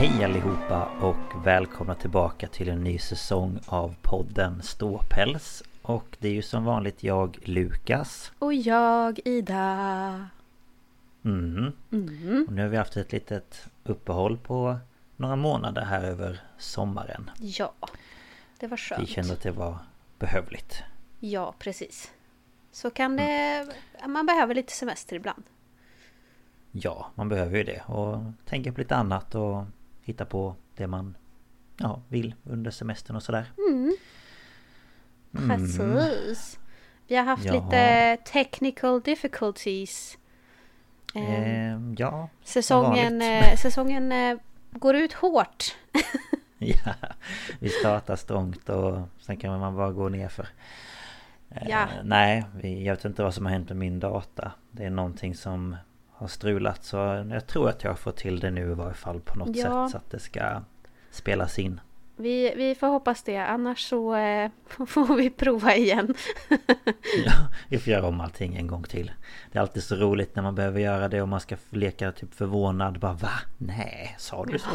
Hej allihopa och välkomna tillbaka till en ny säsong av podden Ståpäls. Och det är ju som vanligt jag, Lukas. Och jag, Ida. Mm. Mm. Och nu har vi haft ett litet uppehåll på några månader här över sommaren. Ja, det var Vi skönt. kände att det var behövligt. Ja, precis. Så kan det... Man behöver lite semester ibland. Ja, man behöver ju det och tänka på lite annat och hitta på det man ja, vill under semestern och sådär. Mm. Mm. Precis. Vi har haft Jaha. lite technical difficulties. Eh, Ehm, ja, som säsongen eh, säsongen eh, går ut hårt. Ja, vi startar strångt och sen kan man bara gå ner för. Ja. nej, vi, jag vet inte vad som har hänt med min data. Det är någonting som har strulat så jag tror att jag får till det nu i varje fall på något Ja. sätt så att det ska spelas in. Vi, vi får hoppas det, annars så eh, får vi prova igen. Ja, vi får göra om allting en gång till. Det är alltid så roligt när man behöver göra det och man ska leka typ förvånad. Bara va? Nej, sa du så?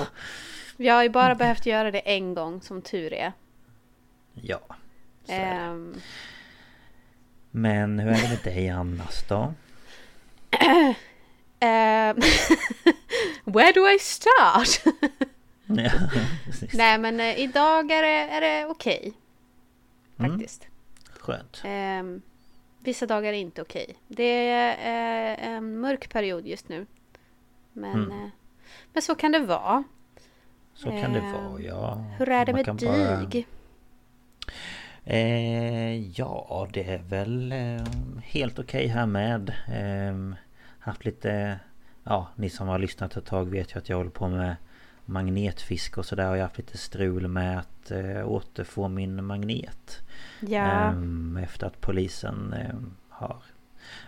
Vi har ju bara behövt göra det en gång, som tur är. Ja. Så är det. Ehm, Men hur är det med dig annars då? ehm, where do I start? Ja. Nej men eh, idag är det, är det okej. Mm. Faktiskt. Skönt. Ehm, vissa dagar är inte okej. Det är eh, en mörk period just nu. Men, Mm. eh, men så kan det vara. Så kan det Ehm, vara, ja. Hur är det Man med dig? bara- Eh, ja, det är väl eh, helt okej här med. Haft lite... Ja, ni som har lyssnat ett tag vet ju att jag håller på med magnetfiske och sådär. Och jag har haft lite strul med att eh, återfå min magnet. Ja, Ehm, efter att polisen ehm, har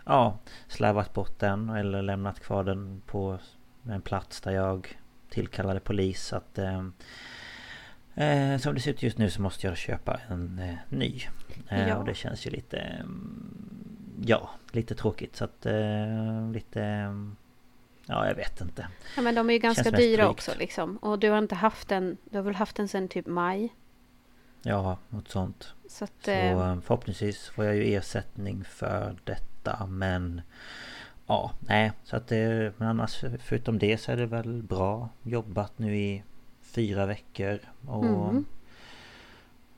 ja, slarvat bort den eller lämnat kvar den på en plats där jag tillkallade polis. Att, ehm, eh, som det ser ut just nu så måste jag köpa en eh, ny. Eh, Ja. Och det känns ju lite... ja, lite tråkigt. Så att eh, lite... Ja, jag vet inte. ja men de är ju ganska dyra drygt. också liksom. Och du har inte haft den, du har väl haft den sedan typ maj? Ja, något sånt. Så att... Så eh, eh, förhoppningsvis får jag ju ersättning för detta men Ja, nej så att det Men annars förutom det så är det väl bra jobbat nu i fyra veckor och Mm.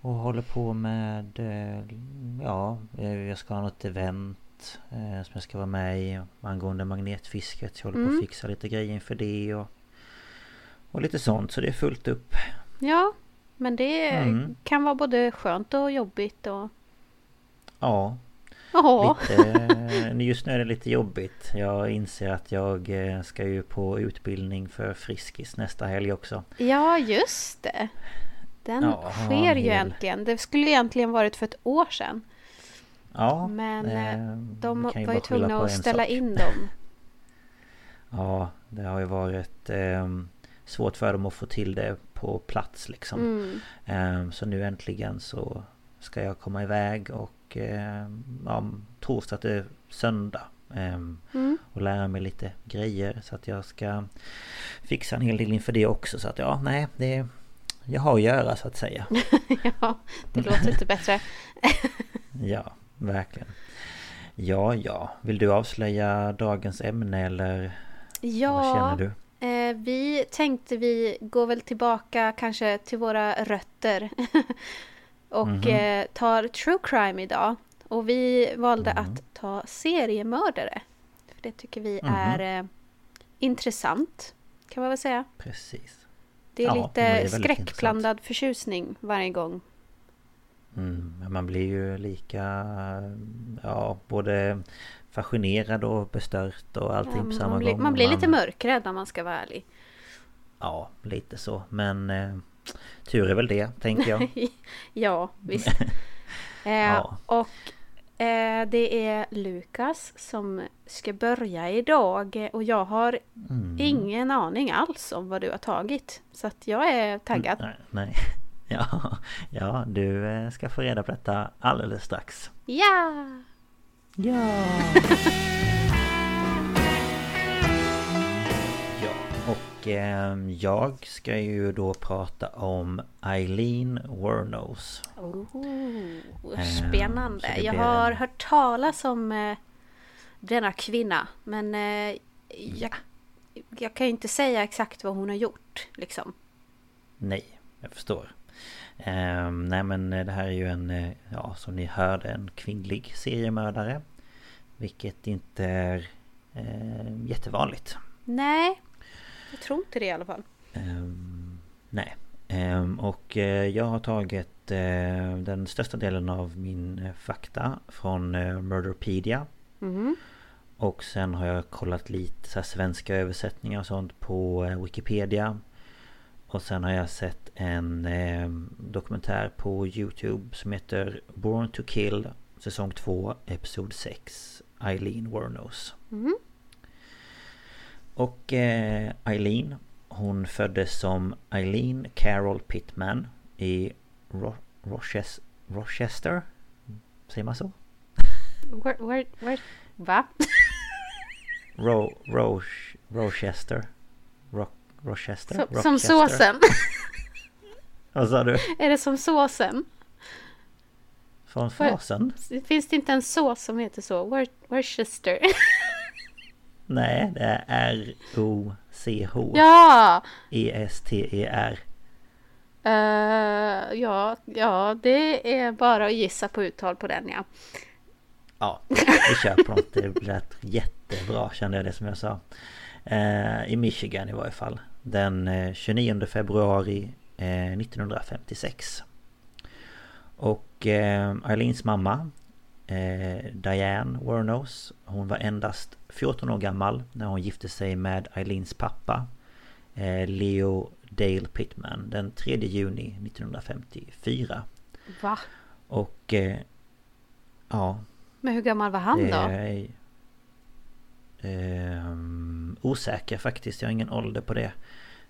Och håller på med eh, Ja, eh, jag ska ha något event eh, Som jag ska vara med i angående magnetfisket så jag håller på Mm. att fixa lite grejer inför det och Och lite sånt så det är fullt upp Ja, men det Mm. kan vara både skönt och jobbigt och... Ja Ja. Lite, just nu är det lite jobbigt. Jag inser att jag ska ju på utbildning för Friskis nästa helg också. Ja, just det. Den Ja, sker ju äntligen. Det skulle ju egentligen varit för ett år sedan. Ja, Men eh, eh, de var ju tvungna att ställa sak. in dem. Ja, det har ju varit eh, svårt för dem att få till det på plats liksom. Mm. Eh, så nu äntligen så ska jag komma iväg och eh, ja, torsdag till söndag. Eh, Mm. och lära mig lite grejer så att jag ska fixa en hel del inför det också. Så att ja, nej, det jag har att göra så att säga. ja, det låter inte bättre. Ja, verkligen. Ja, ja. Vill du avslöja dagens ämne eller vad Ja, känner du? Eh, vi tänkte vi går väl tillbaka kanske till våra rötter. och Mhm. eh, tar true crime idag. Och vi valde Mhm. att ta seriemördare. För det tycker vi Mhm. är eh, intressant. Kan man väl säga. Precis. Det är Ja, det är lite skräckblandad förtjusning varje gång. Mm, man blir ju lika Ja, både fascinerad och bestört och allting Ja, på samma man, blir, gång. man blir lite mörkrädd om man ska vara ärlig. Ja, lite så. Men eh, tur är väl det, tänker jag. ja, visst. eh, Ja. Och eh, det är Lukas som ska börja idag. Och jag har Mm. ingen aning alls om vad du har tagit. Så att jag är taggad. Nej, nej. Ja, ja, du eh, ska få reda på detta alldeles strax. Ja! ja, och ehm, jag ska ju då prata om Eileen Wernos. Oh, Eh, spännande. det Jag har en- hört talas om eh, denna kvinna. Men eh, jag, jag kan ju inte säga exakt vad hon har gjort. Liksom. Nej, jag förstår. Ehm, nej men eh, det här är ju en, eh, ja som ni hörde, en kvinnlig seriemördare. Vilket inte är eh, jättevanligt. Nej, jag tror inte det i alla fall. Ehm, nej. Ehm, och eh, jag har tagit eh, den största delen av min eh, fakta från Murderpedia. Mhm. Och sen har jag kollat lite så svenska översättningar och sånt på Wikipedia. Och sen har jag sett en eh, dokumentär på Youtube som heter Born to Kill Säsong 2 Episod 6 Eileen Wernos. Mhm. Och eh, Eileen Hon föddes som Eileen Carol Pittman i Ro- Roches- Rochester. Säger man så? Where, where, where, va? Ro, Roche, Rochester. Ro, Rochester? Som, som såsen. Vad sa du? Är det som såsen? Från frasen? Finns det inte en sås som heter så? Wor- Worcester? Nej, det är R-O-C-H ja! E-S-T-E-R. Eh, ja, ja, det är bara att gissa på uttal på den ja. Ja, vi kör på något. Det lät jättebra kände jag det som jag sa. Eh, I Michigan i varje fall. Den eh, 29 februari eh, 1956. Och Eileens mamma Diane Wernos Hon var endast 14 år gammal när hon gifte sig med Eileens pappa eh, Leo Dale Pittman den 3 juni 1954. Va? Och eh, ja, Men hur gammal var han då? ehm, osäker faktiskt. Jag har ingen ålder på det.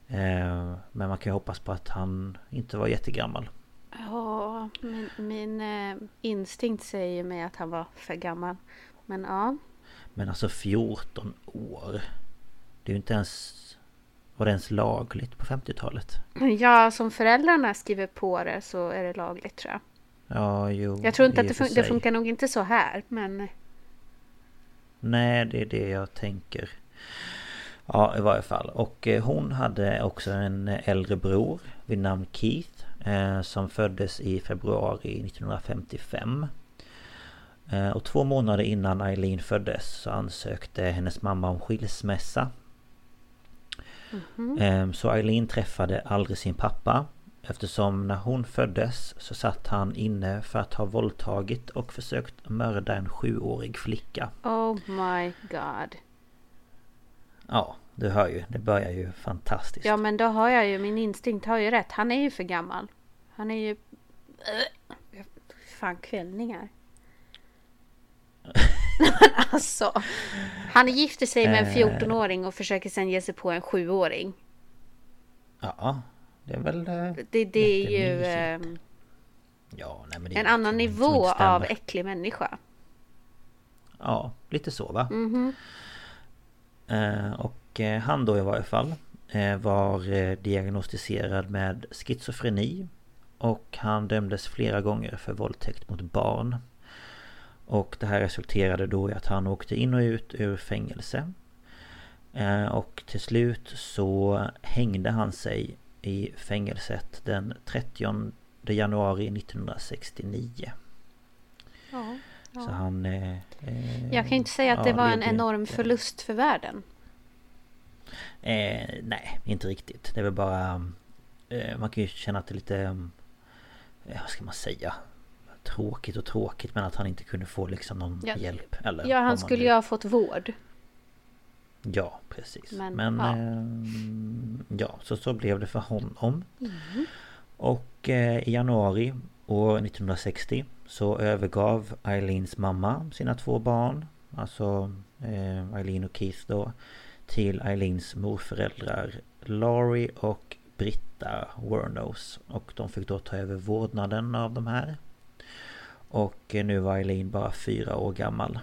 Eh, men man kan ju hoppas på att han inte var jättegammal. Ja, min, min eh, instinkt säger mig att han var för gammal. Men ja. Men alltså 14 år. Det är ju inte ens... Var det ens lagligt på 50-talet? Ja, som föräldrarna skriver på det så är det lagligt tror jag. Ja, jo. Jag tror inte att det, fun- det funkar nog inte så här, men Nej, det är det jag tänker. Ja, i varje fall. Och eh, hon hade också en äldre bror vid namn Keith. Eh, som föddes i februari 1955. Eh, och två månader innan Eileen föddes så ansökte hennes mamma om skilsmässa. Eh, så Eileen träffade aldrig sin pappa. Eftersom när hon föddes så satt han inne för att ha våldtagit och försökt mörda en sjuårig flicka. Oh my god. Ja, du hör ju. Det börjar ju fantastiskt. Ja men då har jag ju, min instinkt har ju rätt. Han är ju för gammal. Han är ju... Fan kvällningar. alltså. Han gifter sig med en 14-åring och försöker sen ge sig på en 7-åring. Ja, det är väl... eh, Det, det är ju ehm, Ja, nej, men det en annan nivå av äcklig människa. Ja, lite så va? Mhm. Eh, och eh, han då i varje fall eh, var eh, diagnostiserad med schizofreni och han dömdes flera gånger för våldtäkt mot barn. Och det här resulterade då i att han åkte in och ut ur fängelse. Eh, och till slut så hängde han sig i fängelset den 30 januari 1969. Ja. Så han... Eh, eh, Jag kan ju inte säga att ja, det var en enorm inte- förlust för världen. Eh, nej, inte riktigt. Det är väl bara... Eh, man kan ju känna att det är lite... Eh, vad ska man säga? Tråkigt och tråkigt men att han inte kunde få liksom någon Ja. hjälp. Eller Ja, han skulle ju ha fått vård. Ja, precis. Men, Men, ja. ja. ja, så så blev det för honom. Mm. Och eh, i januari år 1960 så övergav Eileens mamma sina två barn. Alltså eh, Eileen och Keith då. Till Eileens morföräldrar Laurie och Britta Wernos. Och de fick då ta över vårdnaden av de här. Och eh, nu var Eileen bara fyra år gammal.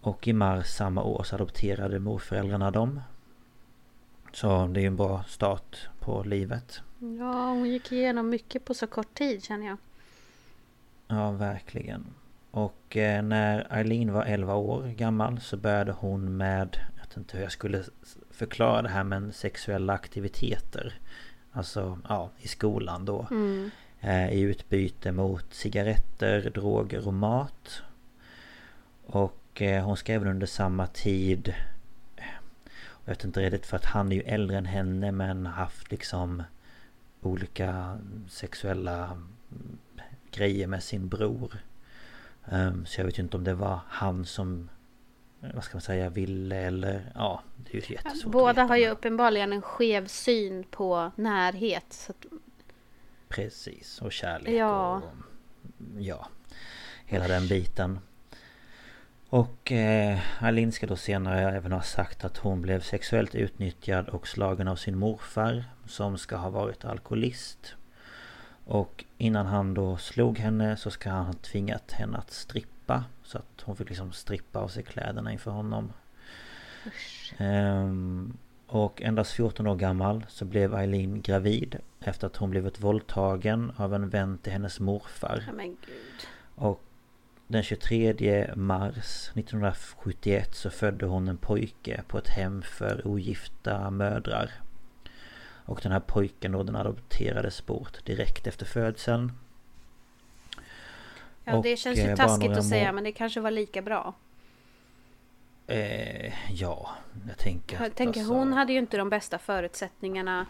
Och i mars samma år så adopterade morföräldrarna dem. Så det är ju en bra start på livet. Ja, hon gick igenom mycket på så kort tid känner jag. Ja, verkligen. Och eh, när Eileen var 11 år gammal så började hon med, jag vet inte hur jag skulle förklara det här men sexuella aktiviteter. Alltså, ja, i skolan då. Mm. Eh, I utbyte mot cigaretter, droger och mat. Och eh, hon ska även under samma tid jag vet inte riktigt för att han är ju äldre än henne men haft liksom olika sexuella mm, grejer med sin bror. Ehm, så jag vet ju inte om det var han som vad ska man säga ville eller ja det är ju jättesvårt Båda har ju uppenbarligen en skev syn på närhet. Så Precis, och kärlek Ja. och... Ja. Hela den biten. Och eh, Aline ska då senare även ha sagt att hon blev sexuellt utnyttjad och slagen av sin morfar som ska ha varit alkoholist. Och innan han då slog henne så ska han ha tvingat henne att strippa. Så att hon fick liksom strippa av sig kläderna inför honom. Ehm, och endast 14 år gammal så blev Eileen gravid efter att hon blivit våldtagen av en vän till hennes morfar. ja men gud. Och den 23 mars 1971 så födde hon en pojke på ett hem för ogifta mödrar. Och den här pojken då den adopterades bort direkt efter födseln. Ja, det Och, känns ju eh, taskigt att säga men det kanske var lika bra. Eh, ja, jag tänker Jag tänker alltså- hon hade ju inte de bästa förutsättningarna.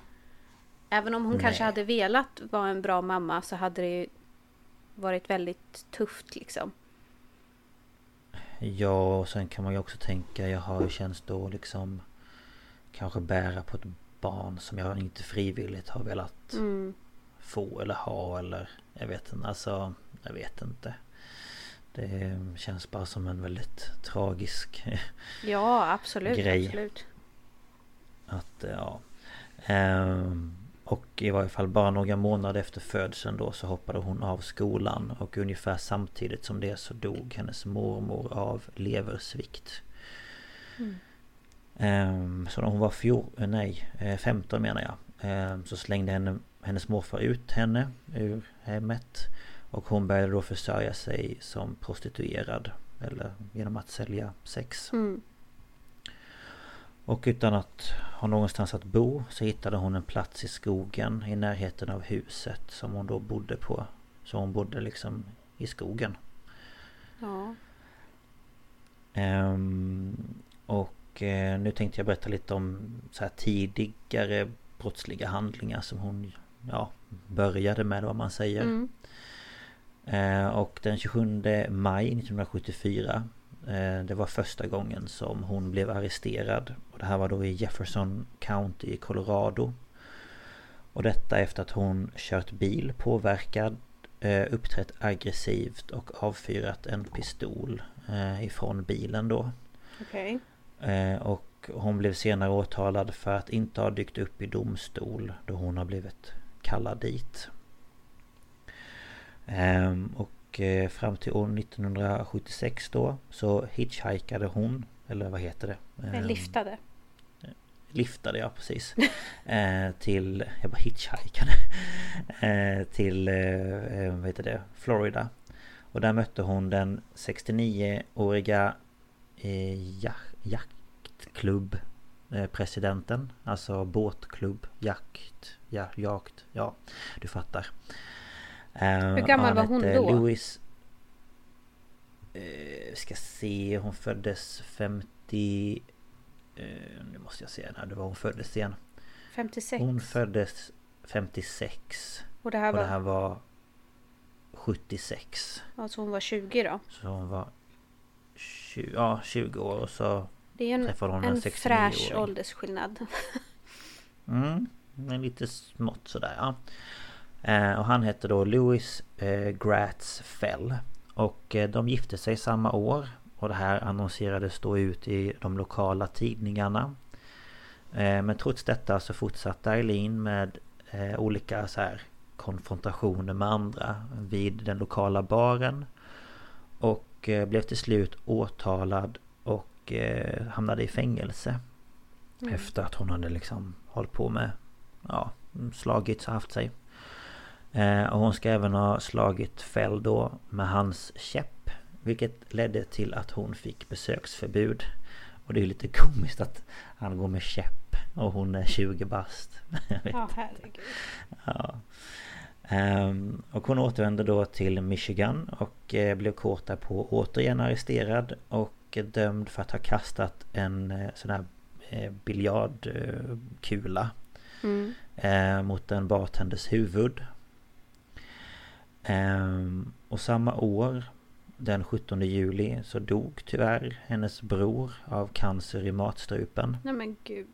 Även om hon kanske Nej. hade velat vara en bra mamma så hade det ju varit väldigt tufft liksom. Ja, och sen kan man ju också tänka, jag har ju känns då liksom Kanske bära på ett barn som jag inte frivilligt har velat Mm. få eller ha eller Jag vet inte, alltså Jag vet inte Det känns bara som en väldigt tragisk Ja, absolut. Grej. absolut. Att, ja Ehm, Och i varje fall bara några månader efter födseln då så hoppade hon av skolan och ungefär samtidigt som det så dog hennes mormor av leversvikt. Ehm, Så när hon var fjor, eh, nej, eh, 15 menar jag. ehm, Så slängde henne, hennes morfar ut henne ur hemmet. Och hon började då försörja sig som prostituerad. Eller genom att sälja sex. Mm. Och utan att ha någonstans att bo så hittade hon en plats i skogen i närheten av huset som hon då bodde på. Så hon bodde liksom i skogen. Ja. Ehm, och eh, nu tänkte jag berätta lite om så här tidigare brottsliga handlingar som hon ja, började med vad man säger. Mm. Eh, och den 27 maj 1974 eh, Det var första gången som hon blev arresterad. Och det här var då i Jefferson County i Colorado. Och detta efter att hon kört bil påverkad eh, Uppträtt aggressivt och avfyrat en pistol ifrån bilen då. Okej. Okay. Och hon blev senare åtalad för att inte ha dykt upp i domstol då hon har blivit kallad dit. Ehm, och eh, fram till år 1976 då så hitchhikade hon, eller vad heter det? Ehm, liftade. Liftade ja, precis. eh, till, jag bara hitchhikade. eh, till, eh, vad heter det, Florida. Och där mötte hon den 69-åriga eh, jak jaktklubb eh, presidenten Alltså båtklubb, jakt, ja, jakt, ja du fattar Hur gammal var hon då? Louis eh, Ska se, hon föddes 50 eh, Nu måste jag se när det var hon föddes igen 56 Hon föddes 56 Och det här var? Och det här var 76 Alltså hon var 20 då? Så hon var 20, ja, 20 år och så Det är ju en, en fräsch åldersskillnad Mm, men lite smått sådär ja. Eh, och han hette då Louis eh, Gratz Fell. Och eh, de gifte sig samma år. Och det här annonserades då ut i de lokala tidningarna. Men trots detta så fortsatte Eileen med olika så här konfrontationer med andra vid den lokala baren. Och blev till slut åtalad och hamnade i fängelse. Mm. Efter att hon hade liksom hållit på med Ja Slagits och haft sig Eh, och hon ska även ha slagit Fell då med hans käpp. Vilket ledde till att hon fick besöksförbud. Och det är lite komiskt att han går med käpp och hon är 20 bast. Ja, herregud. Ja. Um, och hon återvände då till Michigan och uh, blev kort därpå återigen arresterad och dömd för att ha kastat en uh, sån här uh, biljardkula mm. mot en bartenders huvud. Ehm, och samma år den 17 juli så dog tyvärr hennes bror av cancer i matstrupen. Nej men gud.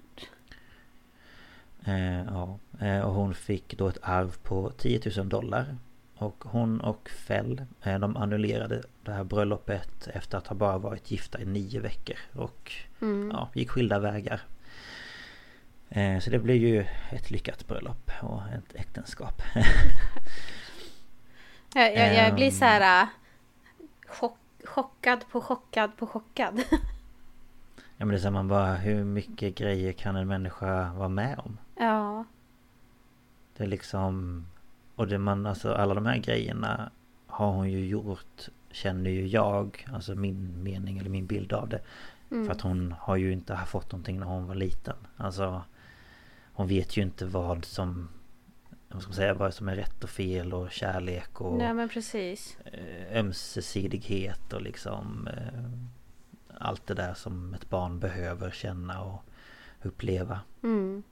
Eh, ja, eh, och hon fick då ett arv på 10 000 dollar. Och hon och Fell, de annullerade det här bröllopet efter att ha bara varit gifta i nio veckor. Och mm. ja, gick skilda vägar. Så det blev ju ett lyckat bröllop och ett äktenskap. Jag, jag, jag blir så här äh, chock, chockad på chockad på chockad. Ja men det är så man bara, hur mycket grejer kan en människa vara med om? Ja. Det är liksom... Och det man, alltså alla de här grejerna har hon ju gjort, känner ju jag, alltså min mening eller min bild av det. Mm. För att hon har ju inte fått någonting när hon var liten. Alltså Hon vet ju inte vad som vad ska man säga, vad som är rätt och fel och kärlek och Nej men precis. eh, Ömsesidighet och liksom eh, Allt det där som ett barn behöver känna och uppleva. Mm.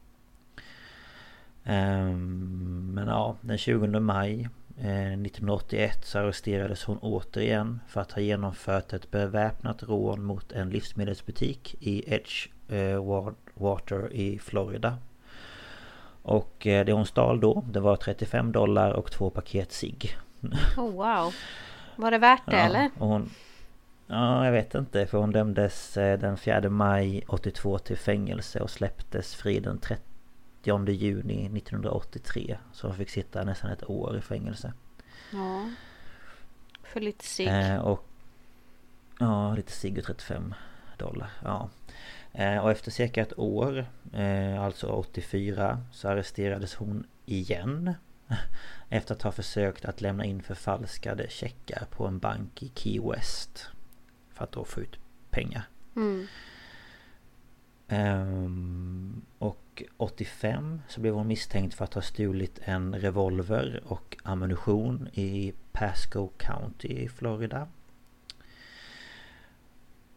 um, Men ja, den 20 maj eh, 1981 så arresterades hon återigen för att ha genomfört ett beväpnat rån mot en livsmedelsbutik i Edgewater i Florida och eh, det hon stal då det var 35 dollar och två paket cigg. Oh wow! Var det värt det ja, eller? Hon, ja, jag vet inte för hon dömdes eh, den 4 maj 82 till fängelse och släpptes fri den 30 juni 1983. Så hon fick sitta nästan ett år i fängelse. Ja. För lite cigg. Eh, och Ja, lite cigg och 35 dollar. Ja. Eh, och efter cirka ett år, eh, alltså 84, så arresterades hon igen. Efter att ha försökt att lämna in förfalskade checkar på en bank i Key West. För att då få ut pengar. Mm. Um, och 85 så blev hon misstänkt för att ha stulit en revolver och ammunition i Pasco County i Florida.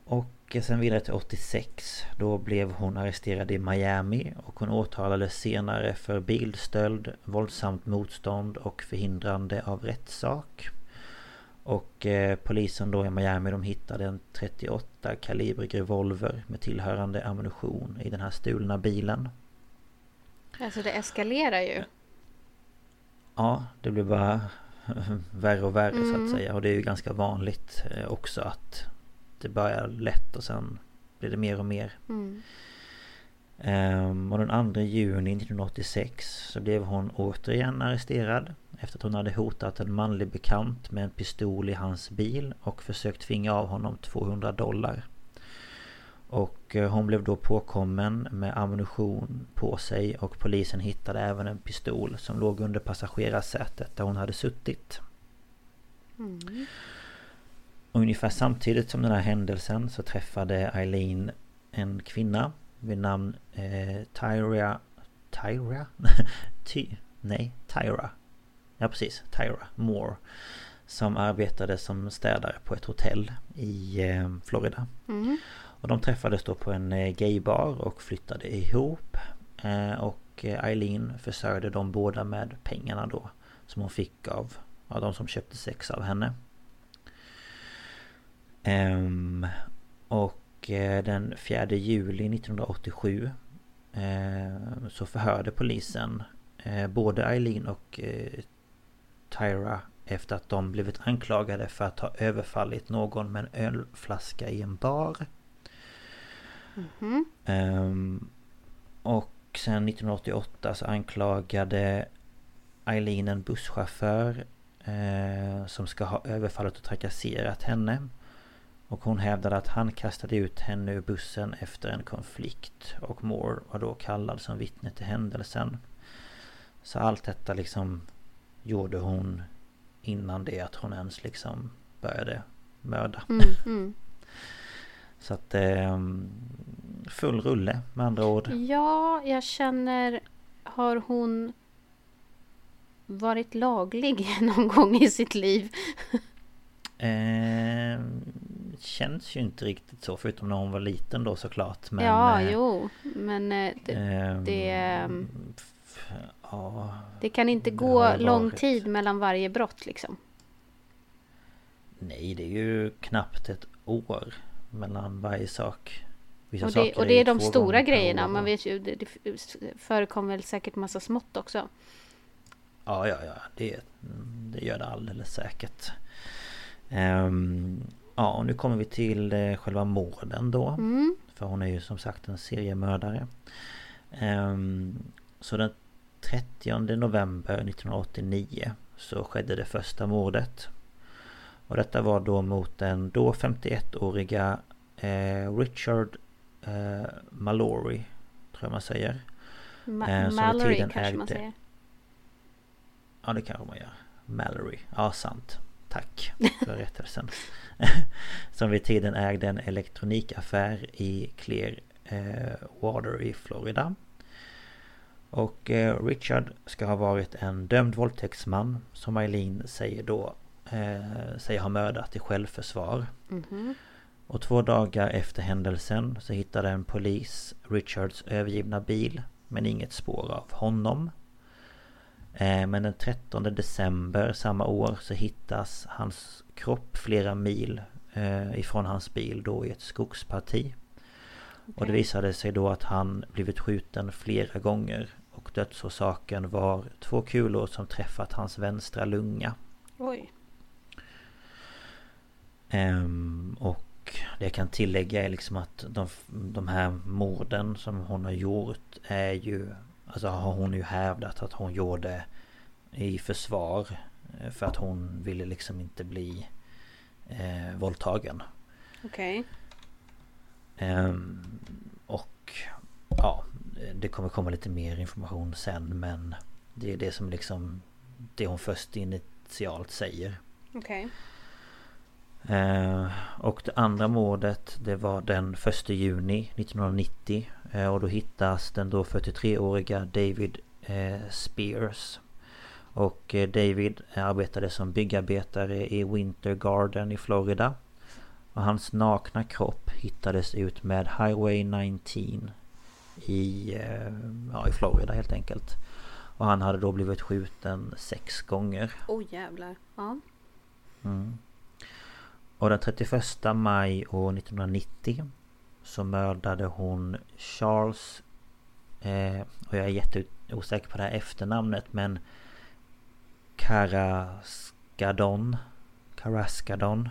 Och och sen vidare till 86 Då blev hon arresterad i Miami och hon åtalades senare för bildstöld, våldsamt motstånd och förhindrande av rättssak. Och eh, polisen då i Miami de hittade en 38 kalibrig revolver med tillhörande ammunition i den här stulna bilen. Alltså det eskalerar ju. Ja, det blir bara värre och värre mm. så att säga. Och det är ju ganska vanligt eh, också att det börjar lätt och sen blir det mer och mer. Mm. Um, och den 2 juni 1986 så blev hon återigen arresterad efter att hon hade hotat en manlig bekant med en pistol i hans bil och försökt tvinga av honom 200 dollar. Och eh, hon blev då påkommen med ammunition på sig och polisen hittade även en pistol som låg under passagerarsätet där hon hade suttit. Mm. Ungefär samtidigt som den här händelsen så träffade Eileen en kvinna vid namn eh, Tyra... Tyra? Ty, nej, Tyra. Ja precis, Tyra Moore. Som arbetade som städare på ett hotell i eh, Florida. Mm. Och de träffades då på en eh, gaybar och flyttade ihop. Eh, och eh, Eileen försörjde dem båda med pengarna då. Som hon fick av, av de som köpte sex av henne. Um, och uh, den 4 juli 1987 uh, Så förhörde polisen uh, Både Eileen och Tyra Efter att de blivit anklagade för att ha överfallit någon med en ölflaska i en bar mm -hmm. Och sen 1988 så anklagade Eileen en busschaufför Som ska ha överfallit och trakasserat henne och hon hävdade att han kastade ut henne ur bussen efter en konflikt. Och Moore var då kallad som vittne till händelsen. Så allt detta liksom gjorde hon innan det att hon ens liksom började mörda. Mm, mm. Så att eh, full rulle med andra ord. Ja, jag känner Har hon varit laglig någon gång i sitt liv? Eh, känns ju inte riktigt så förutom när hon var liten då såklart. Men, ja, eh, jo. Men eh, det... Eh, det, ehm, ja, det kan inte gå lång tid mellan varje brott liksom. Nej, det är ju knappt ett år mellan varje sak. Vissa och det, och det är, är de stora grejerna. Man vet ju, det, det förekommer väl säkert massa smått också. Ja, ja, ja. Det, det gör det alldeles säkert. Um, ja, och nu kommer vi till eh, själva morden då. Mm. För hon är ju som sagt en seriemördare. Um, så den 30 november 1989 så skedde det första mordet. Och detta var då mot den då 51-åriga eh, Richard eh, Mallory. Tror jag man säger. Ma Mallory kanske ägde... man säger. Ja det kanske man gör. Mallory, ja sant. Tack för rättelsen. som vid tiden ägde en elektronikaffär i Clearwater i Florida. Och eh, Richard ska ha varit en dömd våldtäktsman som Eileen säger då eh, säger ha mördat i självförsvar. Mm -hmm. Och två dagar efter händelsen så hittade en polis Richards övergivna bil men inget spår av honom. Eh, men den 13 december samma år så hittas hans kropp flera mil eh, ifrån hans bil då i ett skogsparti. Okay. Och det visade sig då att han blivit skjuten flera gånger. Och dödsorsaken var två kulor som träffat hans vänstra lunga. Oj. Um, och det jag kan tillägga är liksom att de, de här morden som hon har gjort är ju Alltså har hon ju hävdat att hon gjorde i försvar eh, för att hon ville liksom inte bli eh, våldtagen. Okej. Okay. Eh, och ja, det kommer komma lite mer information sen men det är det som liksom det hon först initialt säger. Okej. Okay. Eh, och det andra mordet det var den 1 juni 1990 eh, och då hittas den då 43-åriga David eh, Spears. Och David arbetade som byggarbetare i Winter Garden i Florida. Och hans nakna kropp hittades ut med Highway 19 i, eh, ja, i Florida helt enkelt. Och han hade då blivit skjuten sex gånger. Oh jävlar. Ja. Mm. Och den 31 maj år 1990 så mördade hon Charles eh, och jag är jätteosäker på det här efternamnet men Karaskadon Karaskadon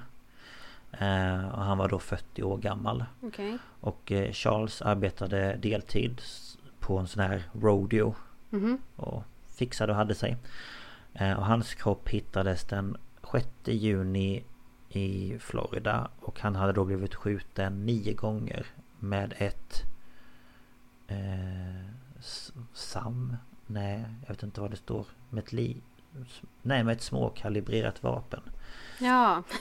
eh, och han var då 40 år gammal. Okej. Och eh, Charles arbetade deltid på en sån här rodeo Mhm. och fixade och hade sig. Eh, Och hans kropp hittades den 6 juni i Florida och han hade då blivit skjuten nio gånger med ett eh, SAM? Nej, jag vet inte vad det står. Med ett li... Nej, med ett småkalibrerat vapen. Ja.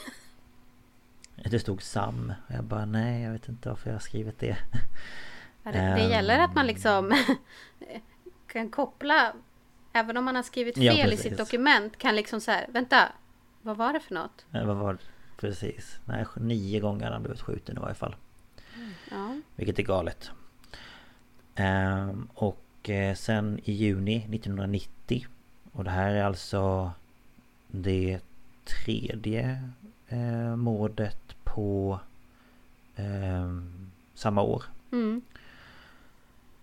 Det stod SAM. Jag bara nej, jag vet inte varför jag har skrivit det. Ja, Det, det Ehm. gäller att man liksom kan koppla Även om man har skrivit Ja, fel i precis. sitt dokument kan liksom så här, vänta, vad var det för något? Eh, Vad var det? Precis. Nej, nio gånger har han blivit skjuten i varje fall. Ja, Vilket är galet. Ehm, och eh, sen i juni 1990 och det här är alltså det tredje eh, mordet på ehm, samma år. mm.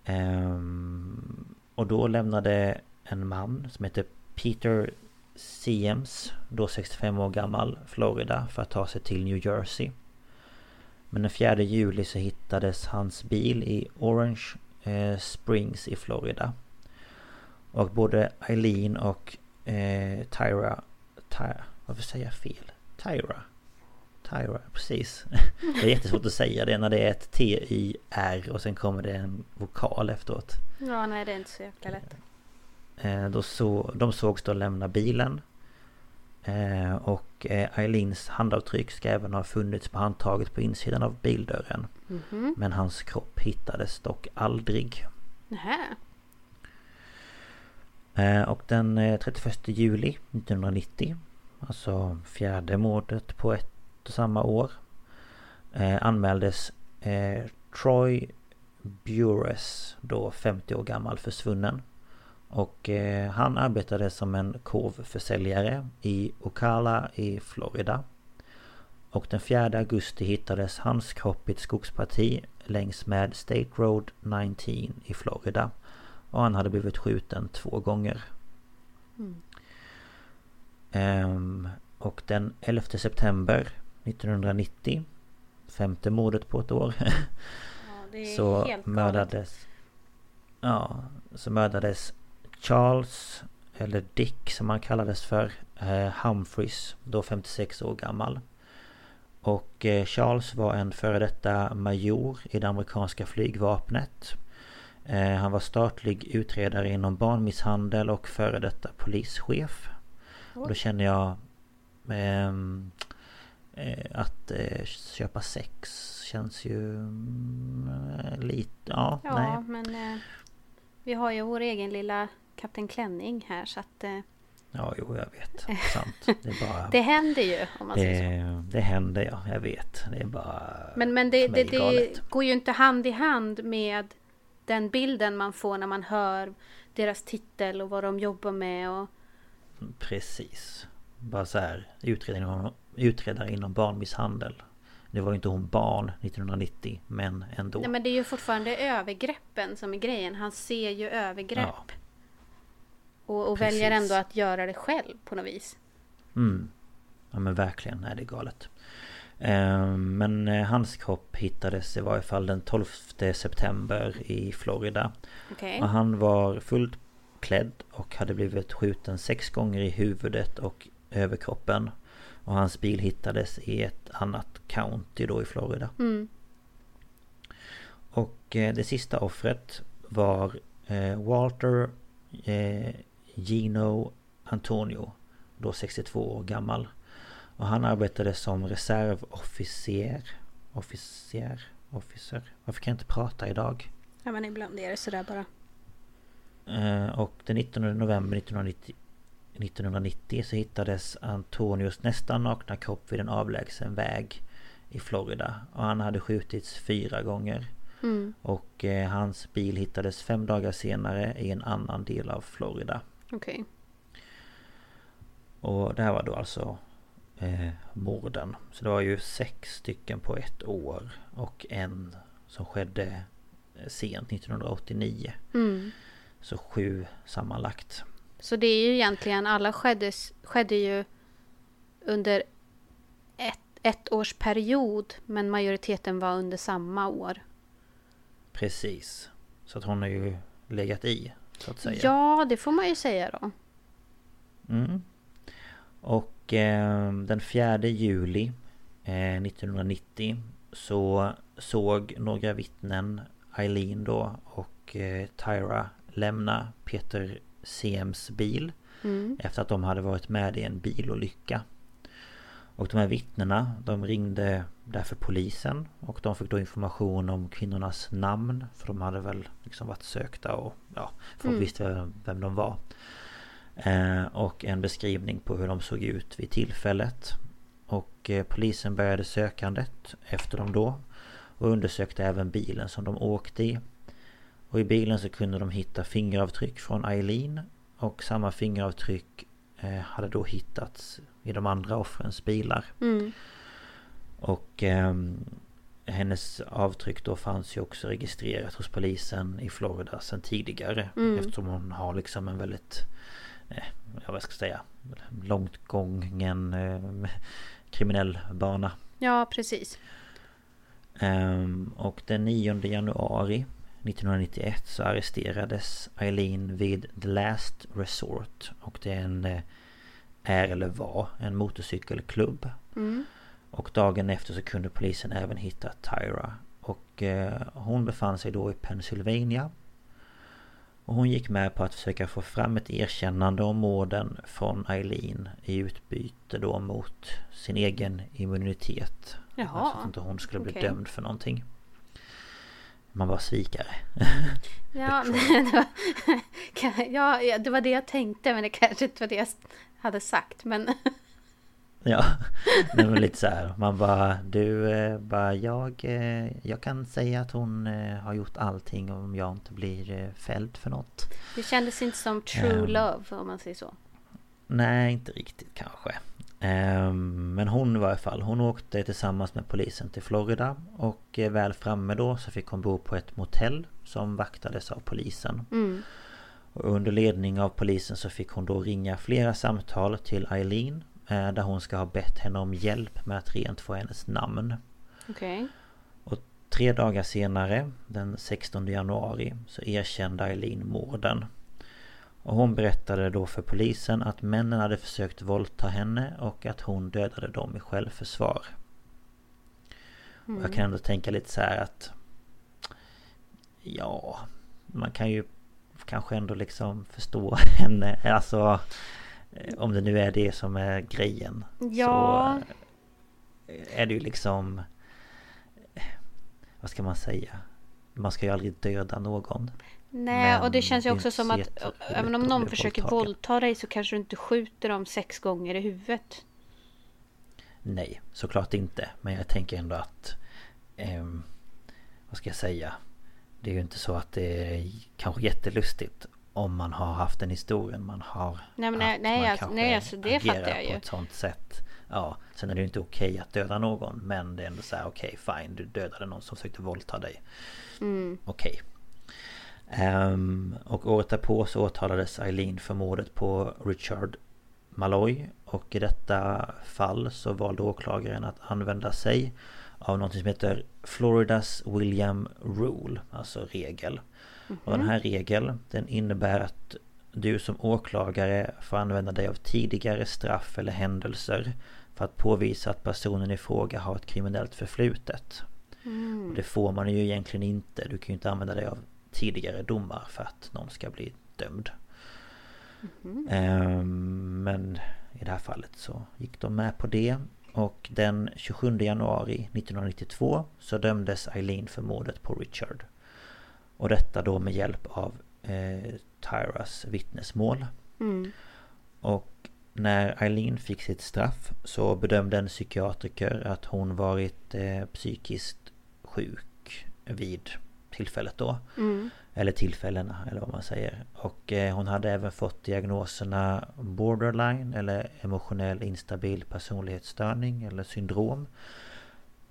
Ehm, och då lämnade en man som heter Peter Siems, då 65 år gammal, Florida för att ta sig till New Jersey. Men den 4 juli så hittades hans bil i Orange eh, Springs i Florida. Och både Eileen och eh, Tyra... Tyra... Varför säger jag fel? Tyra? Tyra, precis. Det är jättesvårt att säga det när det är ett T-Y-R och sen kommer det en vokal efteråt. ja nej det är inte så jäkla lätt. Eh, då så, de sågs då lämna bilen. Eh, och eh, Eileens handavtryck ska även ha funnits på handtaget på insidan av bildörren. Mhm. Men hans kropp hittades dock aldrig. Nähä. Och den eh, 31 juli 1990 Alltså fjärde mordet på ett och samma år eh, Anmäldes eh, Troy Bures Då 50 år gammal försvunnen Och eh, han arbetade som en korvförsäljare i Ocala i Florida. Och den 4 augusti hittades hans kropp i ett skogsparti längs med State Road 19 i Florida. Och han hade blivit skjuten två gånger. Ehm, och den 11 september 1990 Femte mordet på ett år Ja, Så mördades Ja Så mördades Charles Eller Dick som han kallades för eh, Humphreys Då 56 år gammal Och eh, Charles var en före detta major i det amerikanska flygvapnet Eh, Han var statlig utredare inom barnmisshandel och före detta polischef. Och då känner jag ehm, eh, att eh, köpa sex känns ju mm, eh, lite... Ja, Ja nej. men vi har ju vår egen lilla Kapten Klänning här så att eh, Ja, jo, jag vet. Sant. Det bara... det händer ju om man säger så. det, det händer ja, jag vet. Det är bara... Men, men det, det, det går ju inte hand i hand med den bilden man får när man hör deras titel och vad de jobbar med och Precis. Bara så här, utredare inom, utredare inom barnmisshandel. Det var ju inte hon barn 1990, men ändå. Nej men det är ju fortfarande övergreppen som är grejen. Han ser ju övergrepp. Ja. Och och väljer ändå att göra det själv på något vis. Mm. Ja men verkligen, nej det är galet. Ehm, Men eh, hans kropp hittades i varje fall den 12 september i Florida. Okej. Och han var fullt klädd och hade blivit skjuten sex gånger i huvudet och överkroppen. Och hans bil hittades i ett annat county då i Florida. Mm. Och eh, det sista offret var eh, Walter Gino Antonio. Då 62 år gammal. Och han arbetade som reservofficer. Officer? Officer? Varför kan jag inte prata idag? Ja men ibland är det sådär bara. Eh, Och den 19 november 1990, 1990 så hittades Antonios nästan nakna kropp vid en avlägsen väg i Florida. Och han hade skjutits fyra gånger. Mm. Och eh, hans bil hittades fem dagar senare i en annan del av Florida. Okej. Och det här var då alltså eh, morden. Så det var ju sex stycken på ett år. Och en som skedde eh, sent 1989. Mm. Så sju sammanlagt. Så det är ju egentligen, alla skedde, skedde ju under ett, ett års period. Men majoriteten var under samma år. Precis. Så att hon har ju legat i, så att säga. Ja, det får man ju säga då. Mm. Och eh, den 4 juli eh, 1990 så såg några vittnen Eileen då och eh, Tyra lämna Peter CMs bil Mm. efter att de hade varit med i en bilolycka. Och de här vittnena de ringde därför polisen och de fick då information om kvinnornas namn för de hade väl liksom varit sökta och ja, folk Mm. visste vem, de var. Eh, och en beskrivning på hur de såg ut vid tillfället. Och eh, polisen började sökandet efter dem då. Och undersökte även bilen som de åkte i. Och i bilen så kunde de hitta fingeravtryck från Eileen. Och samma fingeravtryck eh, hade då hittats i de andra offrens bilar. Mm. Och ehm, hennes avtryck då fanns ju också registrerat hos polisen i Florida sedan tidigare. Mm. Eftersom hon har liksom en väldigt, eh, ja vad ska jag säga, långt gången eh, kriminell bana. Ja, precis. Ehm, och den 9 januari 1991 så arresterades Eileen vid The Last Resort. Och det är en, eh, är eller var en motorcykelklubb. Mm. Och dagen efter så kunde polisen även hitta Tyra. Och eh, hon befann sig då i Pennsylvania. Och hon gick med på att försöka få fram ett erkännande om morden från Eileen i utbyte då mot sin egen immunitet. Jaha, Alltså att inte hon skulle bli okej. dömd för någonting. Man var svikare. Ja, det var, ja, det var det jag tänkte men det kanske inte var det jag hade sagt. Men Ja, Nej, men lite så här. Man bara, du, eh, bara jag, eh, jag kan säga att hon eh, har gjort allting om jag inte blir fälld för något. det kändes inte som true Ehm. love om man säger så. Nej, inte riktigt kanske. Ehm, Men hon var i alla fall, hon åkte tillsammans med polisen till Florida och väl framme då så fick hon bo på ett motell som vaktades av polisen. Mm. Och under ledning av polisen så fick hon då ringa flera samtal till Eileen där hon ska ha bett henne om hjälp med att rent få hennes namn. Okej. Och tre dagar senare, den 16 januari, så erkände Eileen morden. Och hon berättade då för polisen att männen hade försökt våldta henne och att hon dödade dem i självförsvar. Och jag kan ändå tänka lite så här att... Ja, man kan ju kanske ändå liksom förstå henne. Alltså... eh, Om det nu är det som är grejen. Ja. Så eh, är det ju liksom... eh, Vad ska man säga? Man ska ju aldrig döda någon. Nej, och det känns ju också som att även om någon försöker våldtagen. våldta dig så kanske du inte skjuter dem sex gånger i huvudet. Nej, såklart inte. Men jag tänker ändå att... ehm, vad ska jag säga? Det är ju inte så att det är kanske jättelustigt om man har haft den historien man har Nej, men haft. nej, Man alltså- nej, alltså, det fattar jag på ju. ett sånt sätt. Ja, sen är det ju inte okej att döda någon. Men det är ändå så här, okej fine, du dödade någon som försökte våldta dig. Mm. Okej. Ehm, och året därpå så åtalades Eileen för mordet på Richard Malloy. Och i detta fall så valde åklagaren att använda sig av något som heter Floridas William Rule, alltså regel. Och den här regeln den innebär att du som åklagare får använda dig av tidigare straff eller händelser för att påvisa att personen i fråga har ett kriminellt förflutet. Och det får man ju egentligen inte. Du kan ju inte använda dig av tidigare domar för att någon ska bli dömd. Ehm, Men i det här fallet så gick de med på det. Och den 27 januari 1992 så dömdes Eileen för mordet på Richard. Och detta då med hjälp av eh, Tyras vittnesmål. Mm. Och när Eileen fick sitt straff så bedömde en psykiatriker att hon varit eh, psykiskt sjuk vid tillfället då. Mm. Eller tillfällena eller vad man säger. Och eh, hon hade även fått diagnoserna borderline eller emotionell instabil personlighetsstörning eller syndrom.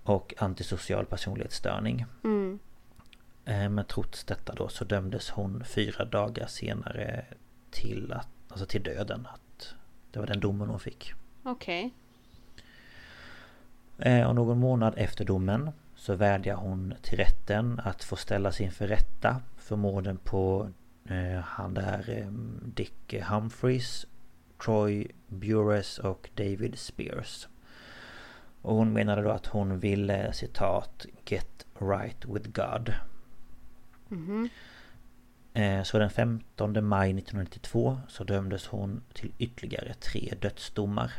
Och antisocial personlighetsstörning. Mm. Eh, men trots detta då så dömdes hon fyra dagar senare till, att, alltså till döden. Att det var den domen hon fick. Okej. Eh, Och någon månad efter domen så vädjar hon till rätten att få ställas inför rätta för morden på eh, han där eh, Dick Humphreys, Troy Bures och David Spears. Och hon menade då att hon ville citat Get right with God. Eh, Så den 15 maj 1992 så dömdes hon till ytterligare tre dödsdomar.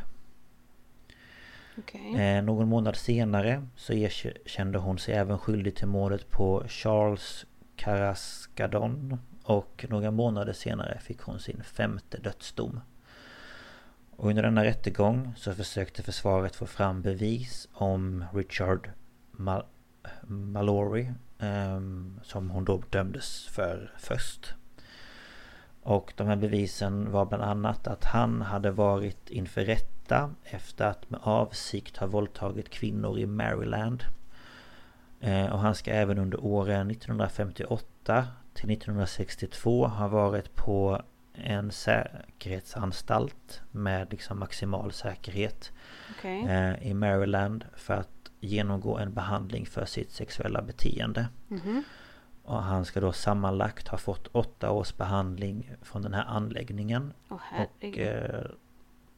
Okej. Eh, någon månad senare så erkände hon sig även skyldig till mordet på Charles Carrascadon och några månader senare fick hon sin femte dödsdom. Och under denna rättegång så försökte försvaret få fram bevis om Richard Mal Mallory som hon då dömdes för först. Och de här bevisen var bland annat att han hade varit inför rätta efter att med avsikt ha våldtagit kvinnor i Maryland. Eh, Och han ska även under åren 1958 till 1962 ha varit på en säkerhetsanstalt med liksom maximal säkerhet Okej. eh, i Maryland för att genomgå en behandling för sitt sexuella beteende. Mhm. Och han ska då sammanlagt ha fått åtta års behandling från den här anläggningen. Åh Och eh,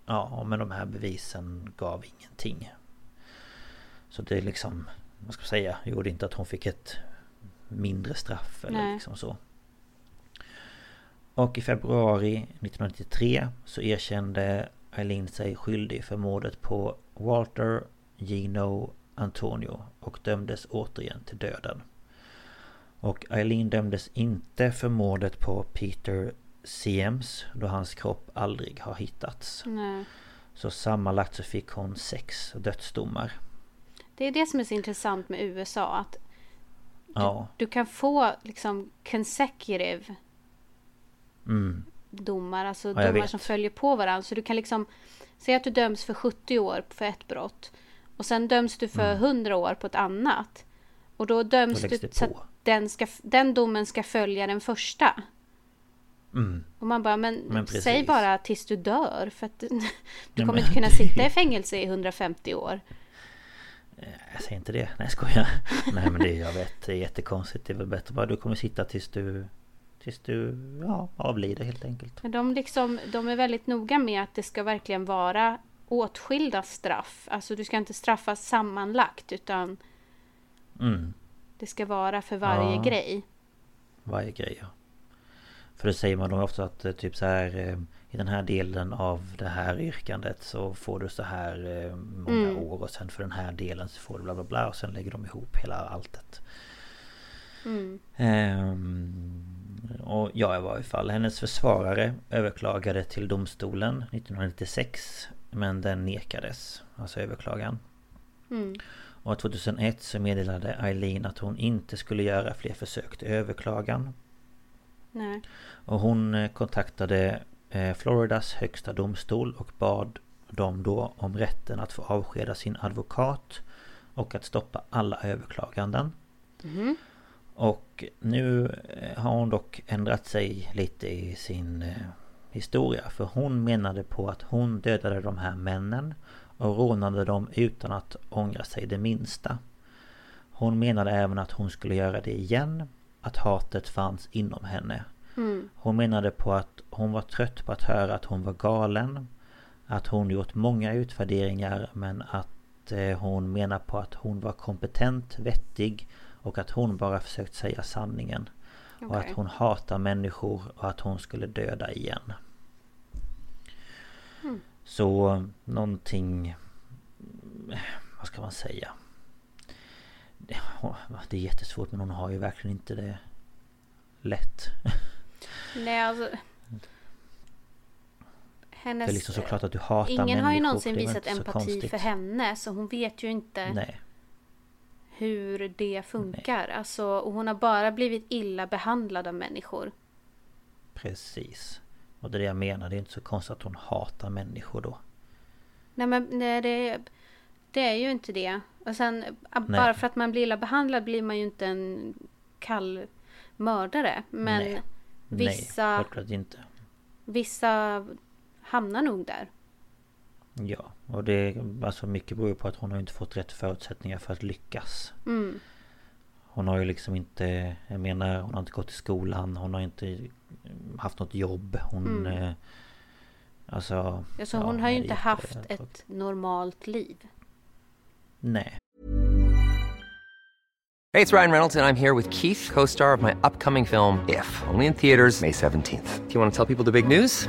ja, men de här bevisen gav ingenting. Så det är liksom, vad ska jag säga, gjorde inte att hon fick ett mindre straff eller Nej. liksom så. Och i februari 1993 så erkände Eileen sig skyldig för mordet på Walter Gino Antonio och dömdes återigen till döden. Och Eileen dömdes inte för mordet på Peter Siems då hans kropp aldrig har hittats. Nej. Så sammanlagt så fick hon sex dödsdomar. Det är det som är så intressant med USA. Att Ja. du kan få liksom consecutive Mm. domar. Alltså jag domar vet. som följer på varandra. Så du kan liksom Säg att du döms för 70 år för ett brott. Och sen döms du för 100 år på ett annat. Och då döms Mm. Då du så att den, ska, den domen ska följa den första. Mm. Och man bara, men, Men säg bara tills du dör. För att du kommer inte kunna sitta i fängelse i 150 år. Jag säger inte det. Nej jag skojar. Nej men det jag vet det är jättekonstigt. Det är väl bättre bara du kommer sitta tills du Tills du ja, avlider helt enkelt. Men de, liksom, de är väldigt noga med att det ska verkligen vara åtskilda straff. Alltså du ska inte straffas sammanlagt utan Mm. det ska vara för varje Ja. grej. Varje grej ja. För det säger man då ofta att eh, typ så här eh, I den här delen av det här yrkandet så får du så här eh, många Mm. år och sen för den här delen så får du bla bla bla och sen lägger de ihop hela alltet. Mm. Ehm, och ja, i varje fall. Hennes försvarare överklagade till domstolen 1996. Men den nekades. Alltså överklagan. Mm. Och 2001 så meddelade Eileen att hon inte skulle göra fler försök till överklagan. Nej. Och hon eh, kontaktade eh, Floridas högsta domstol och bad dem då om rätten att få avskeda sin advokat och att stoppa alla överklaganden. Mhm. Och nu eh, har hon dock ändrat sig lite i sin historia. För hon menade på att hon dödade de här männen och rånade dem utan att ångra sig det minsta. Hon menade även att hon skulle göra det igen. Att hatet fanns inom henne. Mm. Hon menade på att hon var trött på att höra att hon var galen. Att hon gjort många utvärderingar men att eh, hon menar på att hon var kompetent, vettig och att hon bara försökt säga sanningen. Och att hon hatar människor och att hon skulle döda igen. Mm. Så någonting... Vad ska man säga? Det är jättesvårt men hon har ju verkligen inte det lätt. Nej, alltså... hennes... Det är liksom såklart att du hatar Ingen människor. har ju någonsin visat empati för henne så hon vet ju inte Nej. Hur det funkar. Alltså, och hon har bara blivit illa behandlad av människor. Precis. Och det är det jag menar. Det är inte så konstigt att hon hatar människor då. Nej men nej, det, det är ju inte det. Och sen bara för att man blir illa behandlad blir man ju inte en kall mördare. Men Nej. vissa, Nej, självklart inte. vissa hamnar nog där. Ja, och det alltså mycket beror på att hon har inte fått rätt förutsättningar för att lyckas. Mm. Hon har ju liksom inte, jag menar hon har inte gått i skolan, hon har inte haft något jobb, hon... Mm. Eh, alltså... Alltså, ja, hon har ju inte det är haft jätte- ett normalt liv. Nej. Hey, it's Ryan Reynolds, and I'm here with Keith, co star of my upcoming film, If, only in theaters, May 17th. Do you want to tell people the big news?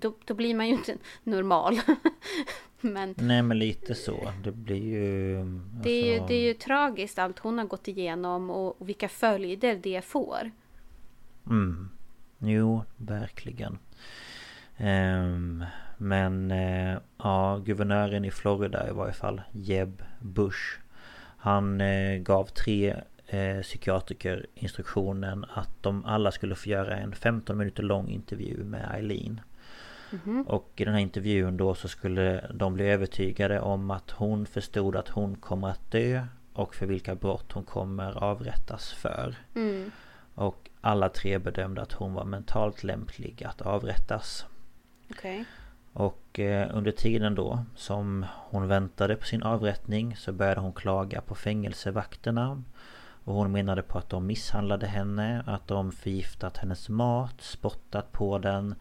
då, då, blir man ju inte normal. Men Nej men lite så. Det blir ju... det är, ju, alltså- det är ju tragiskt allt hon har gått igenom och, och vilka följder det får. Mm. Jo, verkligen. Ehm, men eh, ja, guvernören i Florida i varje fall, Jeb Bush. Han eh, gav tre eh, psykiatriker instruktionen att de alla skulle få göra en 15 minuter lång intervju med Eileen. Och i den här intervjun då så skulle de bli övertygade om att hon förstod att hon kommer att dö och för vilka brott hon kommer avrättas för. Mm. Och alla tre bedömde att hon var mentalt lämplig att avrättas. Okej. Och eh, under tiden då som hon väntade på sin avrättning så började hon klaga på fängelsevakterna. Och hon menade på att de misshandlade henne, att de förgiftat hennes mat, spottat på den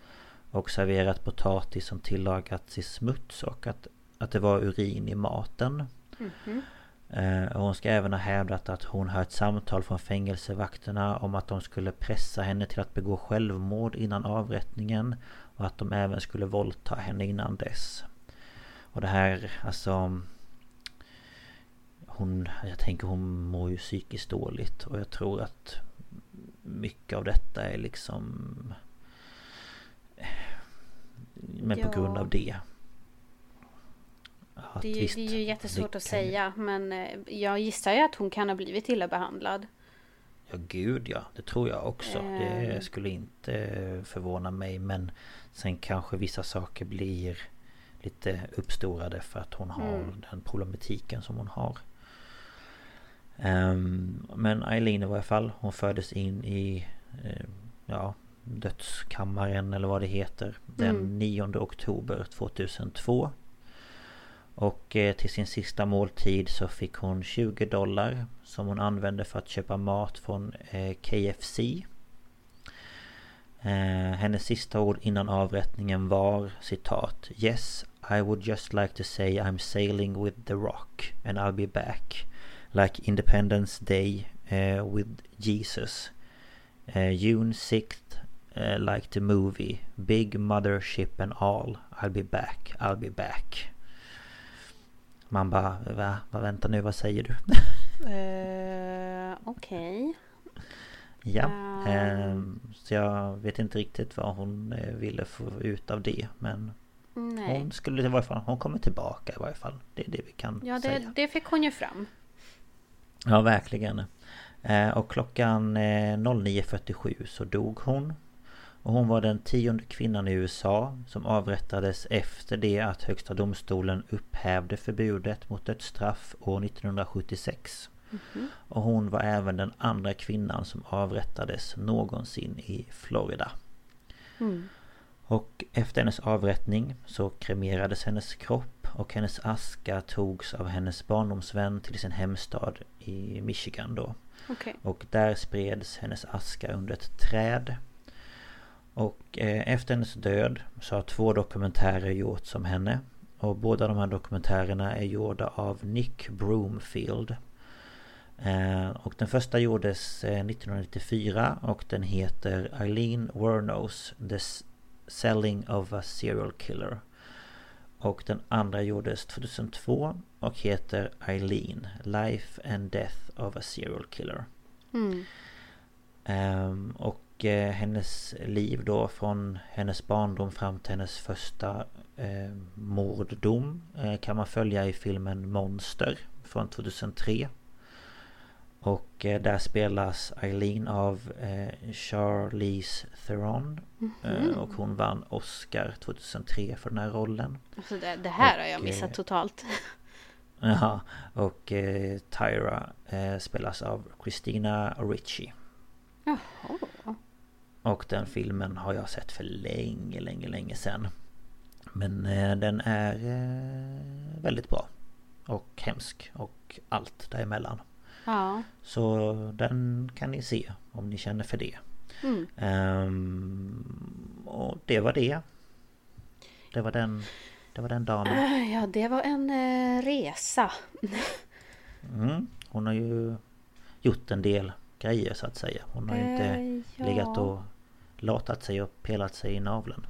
och serverat potatis som tillagats i smuts och att, att det var urin i maten. Eh, och hon ska även ha hävdat att hon hört samtal från fängelsevakterna om att de skulle pressa henne till att begå självmord innan avrättningen och att de även skulle våldta henne innan dess. Och det här, alltså... Hon, jag tänker hon mår ju psykiskt dåligt och jag tror att mycket av detta är liksom... Men på grund Ja. av det. Att Det, är ju- visst, det är ju jättesvårt det att kan ju- säga men eh, jag gissar ju att hon kan ha blivit illa behandlad. Ja gud ja, det tror jag också. Det Ehm. skulle inte förvåna mig men Sen kanske vissa saker blir Lite uppstorade för att hon har Mm. den problematiken som hon har. Ehm, men Eileen i varje fall, hon fördes in i eh, Ja Dödskammaren eller vad det heter Den Mm. 9 oktober 2002 och eh, till sin sista måltid så fick hon 20 dollar som hon använde för att köpa mat från eh, KFC. Eh, hennes sista ord innan avrättningen var citat Yes, I would just like to say I'm sailing with the rock and I'll be back. Like Independence Day eh, with Jesus. Eh, June 6th eh, like the movie. Big mothership and all. I'll be back, I'll be back. Man bara, va? Vad vänta nu, vad säger du? Uh, Okej. ja, Ah. ehm, så jag vet inte riktigt vad hon ville få ut av det. Men Nej. hon skulle i varje fall, hon kommer tillbaka i varje fall. Det är det vi kan Ja, det, säga. det fick hon ju fram. Ja, verkligen. Och klockan eh, 09.47 så dog hon. Och hon var den tionde kvinnan i USA som avrättades efter det att Högsta domstolen upphävde förbudet mot dödsstraff år 1976. Och hon var även den andra kvinnan som avrättades någonsin i Florida. Och efter hennes avrättning så kremerades hennes kropp och hennes aska togs av hennes barndomsvän till sin hemstad i Michigan då. Okej. Och där spreds hennes aska under ett träd. Och eh, efter hennes död så har två dokumentärer gjorts om henne. Och båda de här dokumentärerna är gjorda av Nick Broomfield. Eh, och den första gjordes eh, 1994 och den heter Eileen Wernos The Selling of a Serial Killer. Och den andra gjordes 2002 och heter Eileen Life and Death of a Serial Killer. Mm. Ehm, och eh, hennes liv då från hennes barndom fram till hennes första eh, morddom eh, kan man följa i filmen Monster från 2003. Och eh, där spelas Eileen av eh, Charlize Theron. Eh, och hon vann Oscar 2003 för den här rollen. Alltså det, det här har jag Och, missat totalt. Ja, och Tyra spelas av Christina Ricci. Jaha. Och den filmen har jag sett för länge, länge, länge sedan. Men eh, den är eh, väldigt bra. Och hemsk och allt däremellan. Ja. Så den kan ni se om ni känner för det. Mm. Ehm, och det var det. Det var den, det var den dagen. Äh, Ja, det var en eh, resa. Mm. Hon har ju gjort en del grejer så att säga. Hon har ju inte Eh, ja. legat och latat sig och pelat sig i naveln.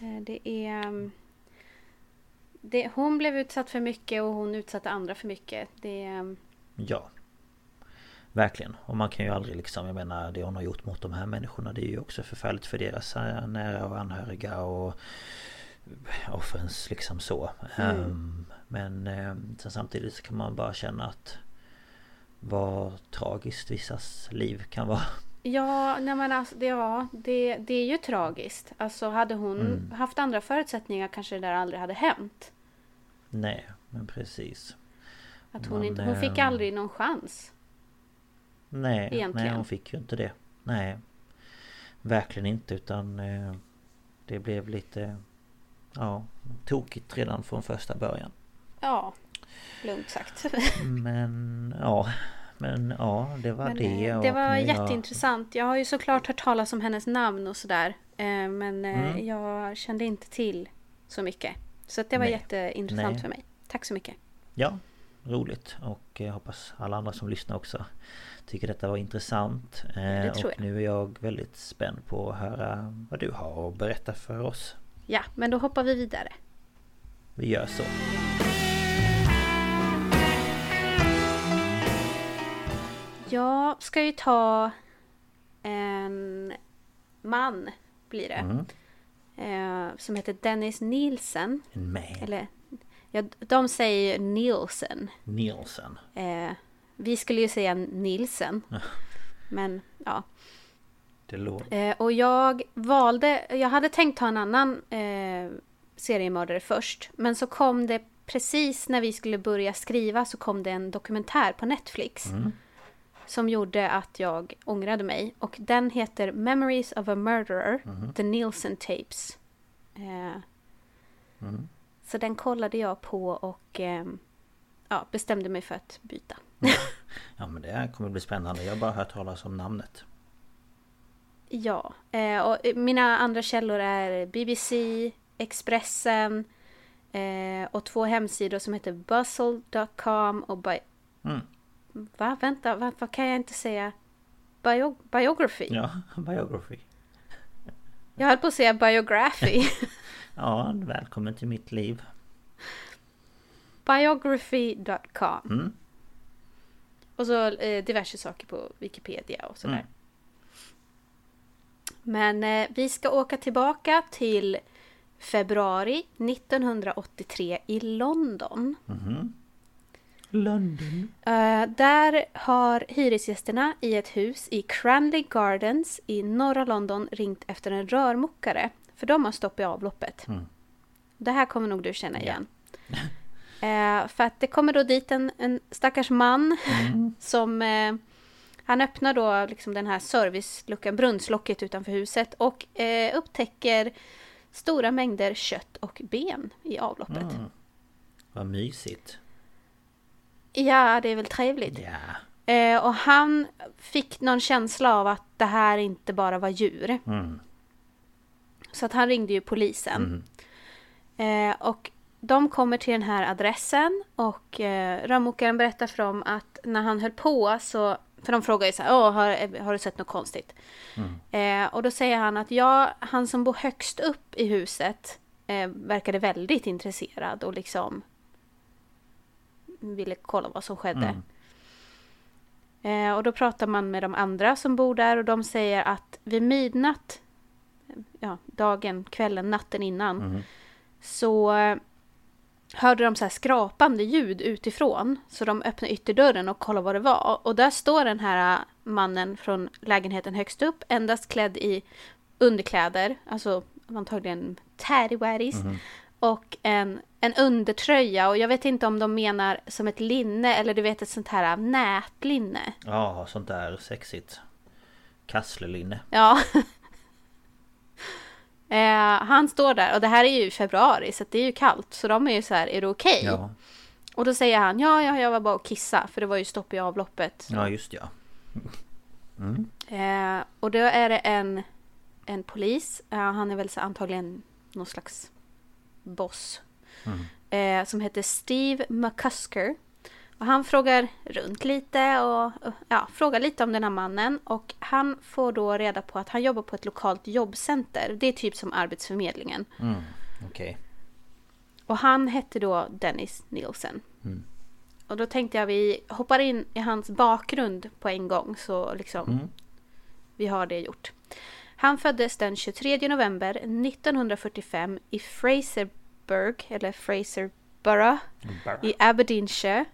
Eh, Det är... mm, Det, hon blev utsatt för mycket och hon utsatte andra för mycket. Det är... Ja. Verkligen. Och man kan ju aldrig liksom, jag menar det hon har gjort mot de här människorna det är ju också förfärligt för deras eh, nära och anhöriga och offrens liksom så. Ehm, men ehm, sen samtidigt så kan man bara känna att vad tragiskt vissas liv kan vara. Ja, nej men alltså, det, ja, det, det är ju tragiskt. Alltså hade hon Mm. haft andra förutsättningar kanske det där aldrig hade hänt. Nej, men precis. Att hon, Man, inte, hon fick ehm, aldrig någon chans. Nej, nej hon fick ju inte det. Nej. Verkligen inte utan eh, det blev lite ja, tokigt redan från första början. Ja, lugnt sagt. Men ja, men ja det var Men, det. eh, och det var jätteintressant. Jag har ju såklart hört talas om hennes namn och sådär. Eh, Men eh, Mm. jag kände inte till så mycket. Så att det var Nej. jätteintressant Nej. för mig. Tack så mycket. Ja, roligt och jag hoppas alla andra som lyssnar också tycker detta var intressant. Eh, tror och jag. nu är jag väldigt spänd på att höra vad du har att berätta för oss. Ja, men då hoppar vi vidare. Vi gör så. Jag ska ju ta en man, blir det. Mm. Eh, som heter Dennis Nielsen. En man. Eller, ja, de säger Nielsen. Nielsen. Eh, vi skulle ju säga Nielsen. Men ja. Det låter... Eh, och jag valde, jag hade tänkt ta en annan eh, seriemördare först. Men så kom det precis när vi skulle börja skriva så kom det en dokumentär på Netflix. Som gjorde att jag ångrade mig. Och den heter Memories of a Murderer. The Nielsen Tapes. Eh, Så den kollade jag på och eh, ja, bestämde mig för att byta. Ja men det här kommer bli spännande. Jag har bara hört talas om namnet. Ja, eh, och eh, mina andra källor är BBC, Expressen eh, och två hemsidor som heter bustle.com och bi- Mm. Va? Vänta, va, vad kan jag inte säga? Bio- biography? Ja, biography. Jag höll på att säga biography. Ja, välkommen till mitt liv. biography.com Mm. Och så eh, diverse saker på Wikipedia och sådär. Mm. Men eh, vi ska åka tillbaka till februari 1983 i London. London. Eh, där har hyresgästerna i ett hus i Cranley Gardens i norra London ringt efter en rörmokare. För de har stopp i avloppet. Mm. Det här kommer nog du känna igen. Eh, för att det kommer då dit en, en stackars man som... Eh, han öppnar då liksom den här serviceluckan, brunnslocket utanför huset och eh, upptäcker stora mängder kött och ben i avloppet. Mm. Vad mysigt. Ja, det är väl trevligt. Ja. Eh, och han fick någon känsla av att det här inte bara var djur. Mm. Så att han ringde ju polisen. Eh, och de kommer till den här adressen och eh, rörmokaren berättar för dem att när han höll på så... För de frågar ju så här, har, har du sett något konstigt? Eh, och då säger han att ja, han som bor högst upp i huset eh, verkade väldigt intresserad och liksom ville kolla vad som skedde. Eh, och då pratar man med de andra som bor där och de säger att vid midnatt, ja, dagen, kvällen, natten innan, så eh, hörde de så här skrapande ljud utifrån. Så de öppnade ytterdörren och kollade vad det var. Och där står den här mannen från lägenheten högst upp, endast klädd i underkläder, alltså antagligen tatty och en, en undertröja. Och jag vet inte om de menar som ett linne eller du vet ett sånt här nätlinne. Ja, sånt där sexigt. Kasslelinne. Ja. eh, han står där och det här är ju februari så det är ju kallt. Så de är ju så här, är det okej? Ja. Och då säger han, ja, ja, jag var bara och kissa för det var ju stopp i avloppet. ja, just ja. Eh, och då är det en, en polis, eh, han är väl så antagligen någon slags boss. Eh, som heter Steve McCusker. Och han frågar runt lite och ja, frågar lite om den här mannen. Och han får då reda på att han jobbar på ett lokalt jobbcenter. Det är typ som Arbetsförmedlingen. Mm. Okej. Och han hette då Dennis Nielsen. Och då tänkte jag vi hoppar in i hans bakgrund på en gång så liksom vi har det gjort. Han föddes den 23 november 1945 i Fraserburg, eller Fraserborough i Aberdeenshire.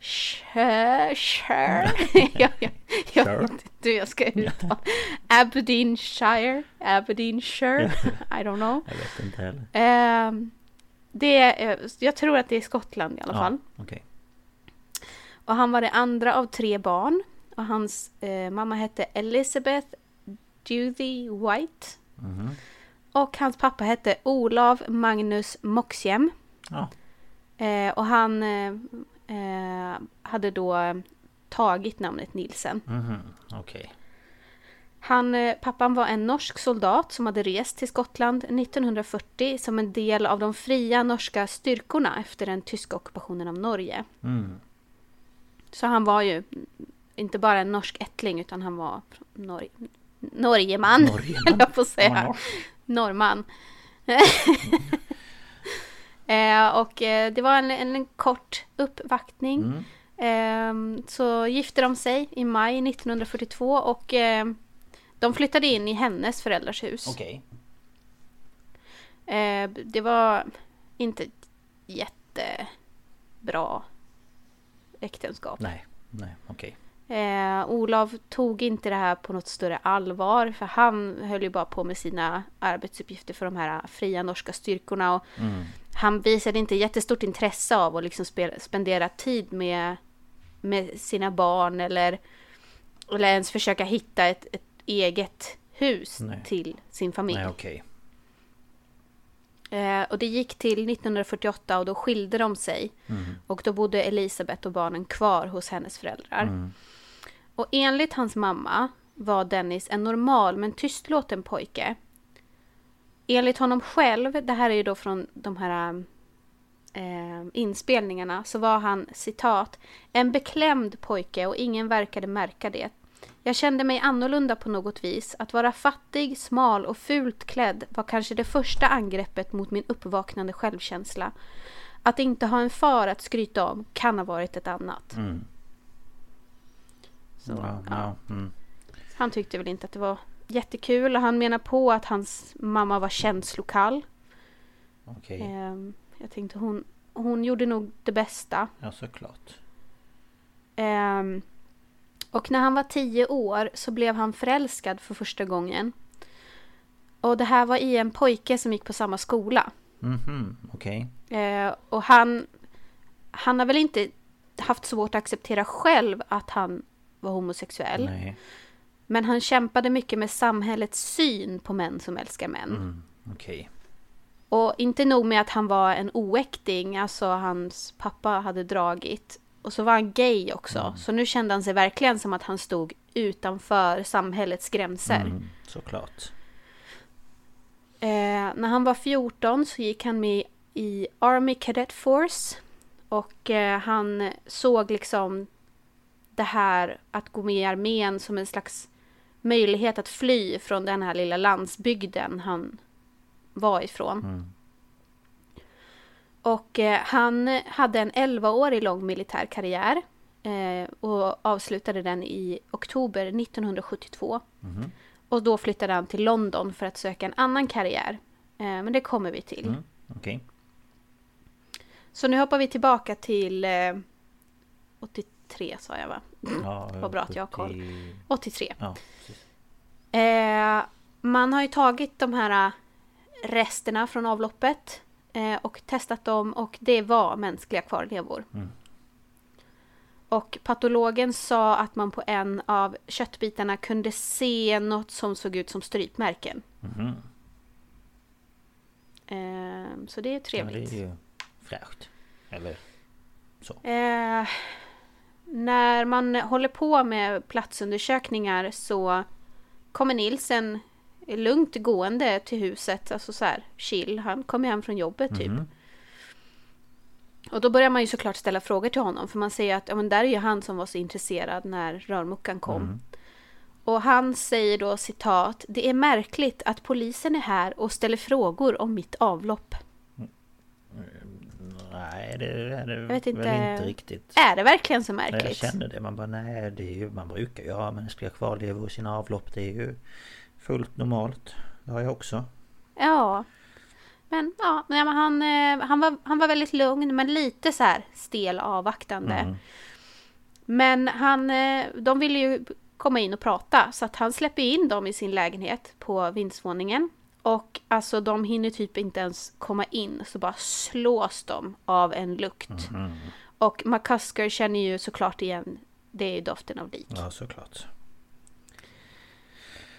Shire, shire. jag, jag, jag vet inte hur jag ska uttala. Aberdeenshire, Aberdeenshire. I don't know. Jag vet inte heller. Ehm, det är, eh, jag tror att det är Skottland i alla fall. Ja, okej. Och han var det andra av tre barn. Och hans eh, mamma hette Elizabeth Duthie White. Och hans pappa hette Olav Magnus Moxiem. Ja. Eh, och han eh, eh, hade då tagit namnet Nilsen. Okej. Han, eh, pappan var en norsk soldat som hade rest till Skottland 1940 som en del av de fria norska styrkorna efter den tyska ockupationen av Norge. Mm. Så han var ju inte bara en norsk ättling utan han var Norge. Norgeman, Norgeman? jag Ja, säga. Norrman. eh, och eh, det var en, en, kort uppvaktning. Mm. Eh, så gifte de sig i maj 1942 och eh, de flyttade in i hennes föräldrars hus. Okej. Eh, det var inte jättebra äktenskap. Nej. Nej, okej. Eh, Olav tog inte det här på något större allvar för han höll ju bara på med sina arbetsuppgifter för de här fria norska styrkorna och Mm. han visade inte jättestort intresse av att liksom spela, spendera tid med, med sina barn eller, eller ens försöka hitta ett, ett eget hus Nej. till sin familj. Nej, okej. Eh, och det gick till 1948 och då skilde de sig. Och då bodde Elisabeth och barnen kvar hos hennes föräldrar. Och enligt hans mamma var Dennis en normal men tystlåten pojke. Enligt honom själv, det här är ju då från de här eh, inspelningarna, så var han citat en beklämd pojke och ingen verkade märka det. Jag kände mig annorlunda på något vis. Att vara fattig, smal och fult klädd var kanske det första angreppet mot min uppvaknande självkänsla. Att inte ha en far att skryta om kan ha varit ett annat. Mm. Så, Ja, ja. ja. Mm. Han tyckte väl inte att det var jättekul och han menar på att hans mamma var känslokall. Okej. Ehm, jag tänkte hon, hon gjorde nog det bästa. Ja, såklart. Ehm, och när han var tio år så blev han förälskad för första gången. Och det här var i en pojke som gick på samma skola. Mhm, okej. Eh, och han, han har väl inte haft svårt att acceptera själv att han var homosexuell. Nej. Men han kämpade mycket med samhällets syn på män som älskar män. Mm, okej. Och inte nog med att han var en oäkting, alltså hans pappa hade dragit. Och så var han gay också. Så nu kände han sig verkligen som att han stod utanför samhällets gränser. Mm, såklart. Eh, när han var 14 så gick han med i Army Cadet Force. Och eh, han såg liksom det här att gå med i armén som en slags möjlighet att fly från den här lilla landsbygden han var ifrån. Mm. Och eh, han hade en 11-årig lång militär karriär eh, och avslutade den i oktober 1972. Mhm. Och då flyttade han till London för att söka en annan karriär. Eh, men det kommer vi till. Mm, okej. Så nu hoppar vi tillbaka till eh, 83 sa jag va? Ja, Vad bra att jag har koll. 70 83. Ja. Eh, man har ju tagit de här eh, resterna från avloppet eh, och testat dem och det var mänskliga kvarlevor. Mm. Och patologen sa att man på en av köttbitarna kunde se något som såg ut som strypmärken. Mhm. Eh, så det är Ja, trevligt. det är ju fräscht. Eller så. Eh, när man håller på med platsundersökningar så kommer Nilsen lugnt gående till huset, alltså så här chill. Han kommer hem från jobbet typ. Mhm. Och då börjar man ju såklart ställa frågor till honom för man ser att ja, men där är ju han som var så intresserad när rörmokaren kom. Mm. Och han säger då citat Det är märkligt att polisen är här och ställer frågor om mitt avlopp. Nej, det är det vet väl inte. inte riktigt. Är det verkligen så Nej, Jag märkligt? kände det. Man bara nej, det är ju, man brukar ju ha mänskliga kvarlevor i sina avlopp. Det är ju fullt normalt. Det har jag också. Ja. Men ja, men han, eh, han, var, han var väldigt lugn men lite så här stel avvaktande. Mm. Men han, eh, de ville ju komma in och prata så att han släpper in dem i sin lägenhet på vindsvåningen. Och alltså de hinner typ inte ens komma in så bara slås de av en lukt. Mhm. Och McCusker känner ju såklart igen, det är ju doften av lik. Ja, såklart.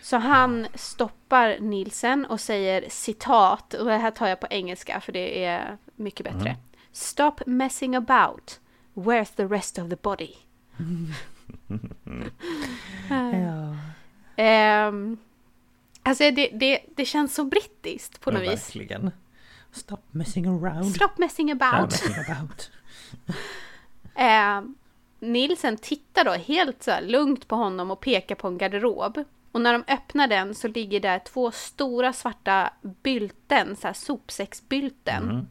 Så han stoppar Nielsen och säger citat, och det här tar jag på engelska för det är mycket bättre. Mm. Stop messing about. Where's the rest of the body? Ja, Ehm, alltså det, det, det känns så brittiskt på ja något vis. verkligen. Stop messing around. Stop messing Ja, about. messing about. Ehm, Nielsen tittar då helt så lugnt på honom och pekar på en garderob. Och när de öppnar den så ligger där två stora svarta bylten, så här sopsäcksbylten. Mm.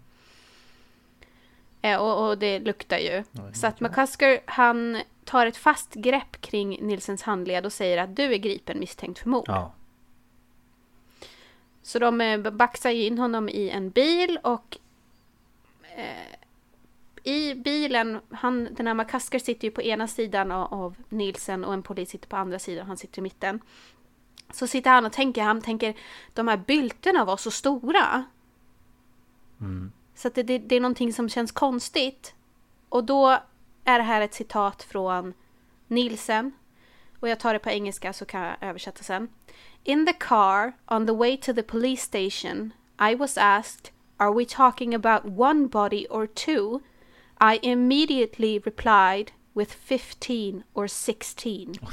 Eh, och, och det luktar ju. Ja, det Så att. McCusker han tar ett fast grepp kring Nilsens handled och säger att du är gripen misstänkt för mord. Ja. Så de eh, baxar ju in honom i en bil och eh, i bilen, han, den här McCusker sitter ju på ena sidan av, av Nilsen och en polis sitter på andra sidan, han sitter i mitten. Så sitter han och tänker, han tänker de här bylterna var så stora. Mm. Så att det, det, det är någonting som känns konstigt. Och då är det här ett citat från Nielsen. Och jag tar det på engelska så kan jag översätta sen. In the car on the way to the police station I was asked Are we talking about one body or two? I immediately replied with 15 or 16.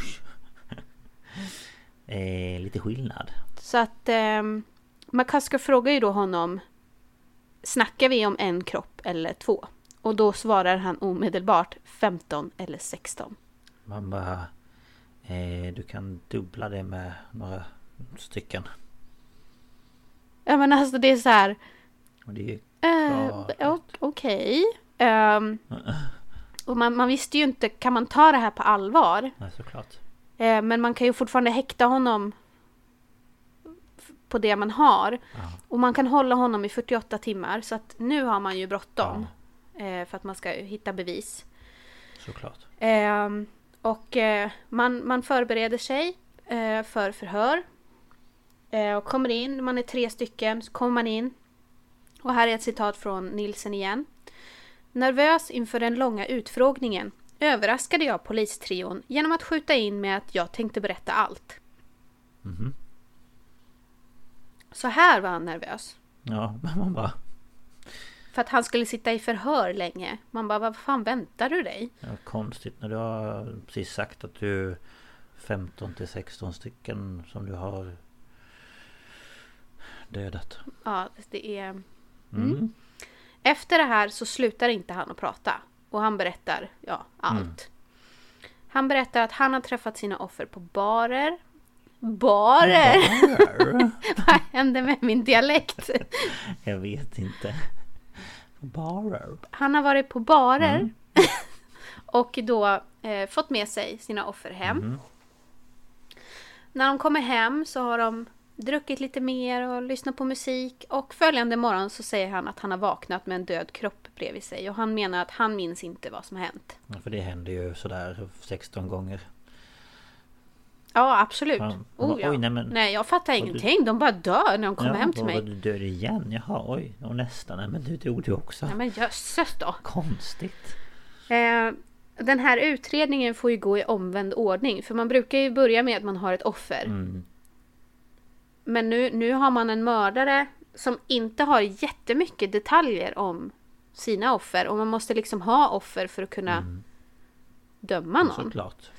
Eh, lite skillnad. Så att um, McCusker frågar ju då honom Snackar vi om en kropp eller två? Och då svarar han omedelbart 15 eller 16. Man bara... Eh, du kan dubbla det med några stycken. Ja men alltså det är så här. Och det är ju eh, klart. o- Okej. Ehm, och man, man visste ju inte, kan man ta det här på allvar? Ja, såklart. Eh, men man kan ju fortfarande häkta honom på det man har. Ja. Och man kan hålla honom i 48 timmar. Så att nu har man ju bråttom. Eh, för att man ska hitta bevis. såklart. Eh, och man, man förbereder sig för förhör. Eh, och kommer in, man är tre stycken, så kommer man in. Och här är ett citat från Nilsen igen. Nervös inför den långa utfrågningen överraskade jag polistrion genom att skjuta in med att jag tänkte berätta allt. Mhm. Så här var han nervös. Ja, men man bara... För att han skulle sitta i förhör länge. Man bara, vad fan väntar du dig? Ja, konstigt när du har precis sagt att du 15 till 16 stycken som du har dödat. Ja, det är... Mm. Efter det här så slutar inte han att prata. Och han berättar, ja, allt. Han berättar att han har träffat sina offer på barer. Barer! Barer? Vad hände med min dialekt? Jag vet inte. Barer? Han har varit på barer. och då eh, fått med sig sina offer hem. När de kommer hem så har de druckit lite mer och lyssnat på musik. Och följande morgon så säger han att han har vaknat med en död kropp bredvid sig. Och han menar att han minns inte vad som har hänt. Ja, för det händer ju sådär 16 gånger. Ja, absolut. Ja. Oh, ja. Oj, nej, men- nej, jag fattar du- ingenting. De bara dör när de kommer ja, hem till mig. Du död igen? Jaha, oj. Och nästan. Nej, men du dog du också. Ja, men jösses då. Konstigt. Eh, den här utredningen får ju gå i omvänd ordning. För man brukar ju börja med att man har ett offer. Mm. Men nu, nu har man en mördare som inte har jättemycket detaljer om sina offer. Och man måste liksom ha offer för att kunna döma någon. Såklart.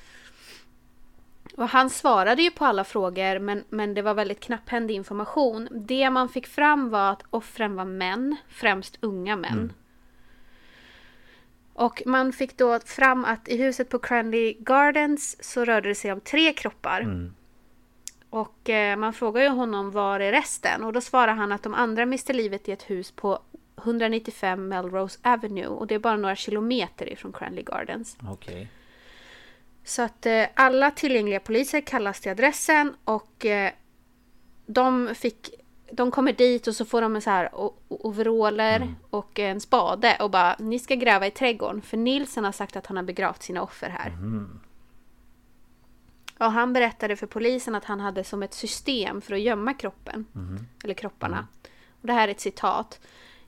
Och han svarade ju på alla frågor men, men det var väldigt knapphändig information. Det man fick fram var att offren var män, främst unga män. Och man fick då fram att i huset på Cranley Gardens så rörde det sig om tre kroppar. Mm. Och eh, man frågar ju honom var är resten? Och då svarar han att de andra miste livet i ett hus på 195 Melrose Avenue. Och det är bara några kilometer ifrån Cranley Gardens. Okej. Så att eh, alla tillgängliga poliser kallas till adressen och eh, de fick de kommer dit och så får de en så här overaller och en spade och bara ni ska gräva i trädgården för Nilsen har sagt att han har begravt sina offer här. Och han berättade för polisen att han hade som ett system för att gömma kroppen. Eller kropparna. Och det här är ett citat.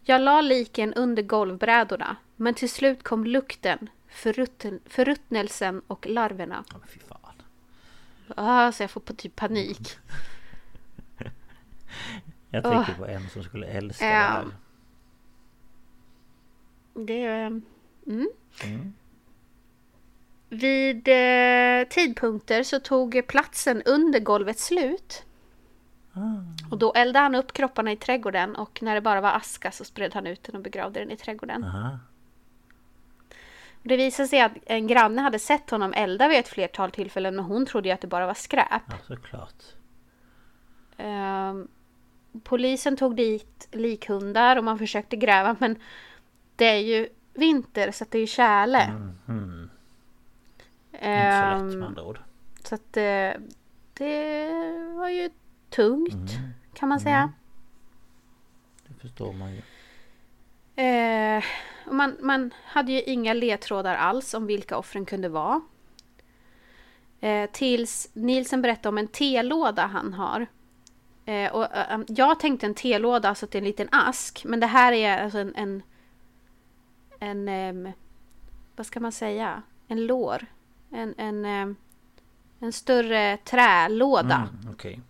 Jag la liken under golvbrädorna men till slut kom lukten, förrutten, förruttnelsen och larverna. Ja, men fy fan. Ah, så jag får på typ panik. Jag tänker på en som skulle älska Ja. det här. Det... Mm. Mm. Vid eh, tidpunkter så tog platsen under golvet slut. Ah. Och då eldade han upp kropparna i trädgården och när det bara var aska så spred han ut den och begravde den i trädgården. Aha. Det visade sig att en granne hade sett honom elda vid ett flertal tillfällen men hon trodde ju att det bara var skräp. Ja, såklart. Ehm, polisen tog dit likhundar och man försökte gräva men det är ju vinter så det är ju tjäle. Mhm. Inte så Ehm, lätt med andra ord. så att det, det var ju tungt kan man säga. Det förstår man ju. Eh, man, man hade ju inga ledtrådar alls om vilka offren kunde vara. Eh, tills Nielsen berättade om en telåda han har. Eh, och, eh, jag tänkte en telåda, alltså är en liten ask. Men det här är alltså en... en, en ehm, vad ska man säga? En lår. En, en, ehm, en större trälåda. Mm, Okej.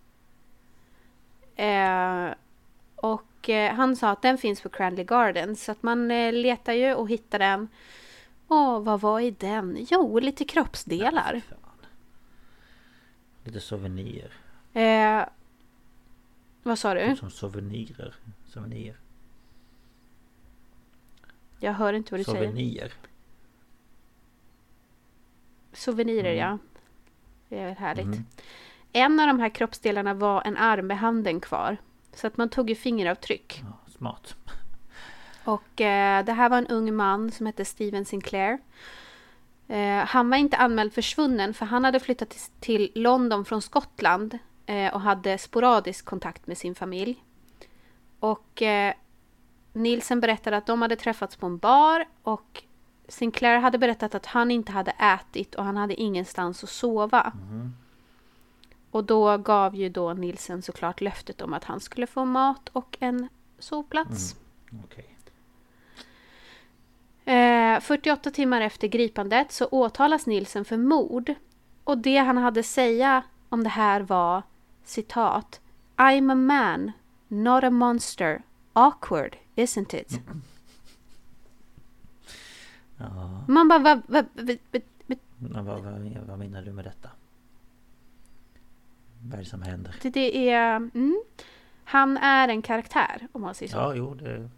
Eh, och eh, han sa att den finns på Cranley Gardens. Så att man eh, letar ju och hittar den. Åh, vad var i den? Jo, lite kroppsdelar. Fan. Lite souvenirer. Eh, vad sa du? Som souvenirer. Souvenirer. Jag hör inte vad du säger. Souvenirer. Souvenirer, ja. Det är väl härligt. En av de här kroppsdelarna var en arm med handen kvar. Så att man tog ju fingeravtryck. Ja, smart. Och eh, det här var en ung man som hette Steven Sinclair. Eh, han var inte anmäld försvunnen för han hade flyttat till, till London från Skottland eh, och hade sporadisk kontakt med sin familj. Och eh, Nielsen berättade att de hade träffats på en bar och Sinclair hade berättat att han inte hade ätit och han hade ingenstans att sova. Och då gav ju då Nilsen såklart löftet om att han skulle få mat och en sovplats. Okej. Eh, 48 timmar efter gripandet så åtalas Nilsen för mord. Och det han hade säga om det här var citat I'm a man, not a monster. Awkward, isn't it? Ja, Man bara, va, va, va, va, va, men vad, vad, vad menar du med detta? Vad är det som händer? det, det är... Mm, han är en karaktär, om man säger så. Ja, jo, det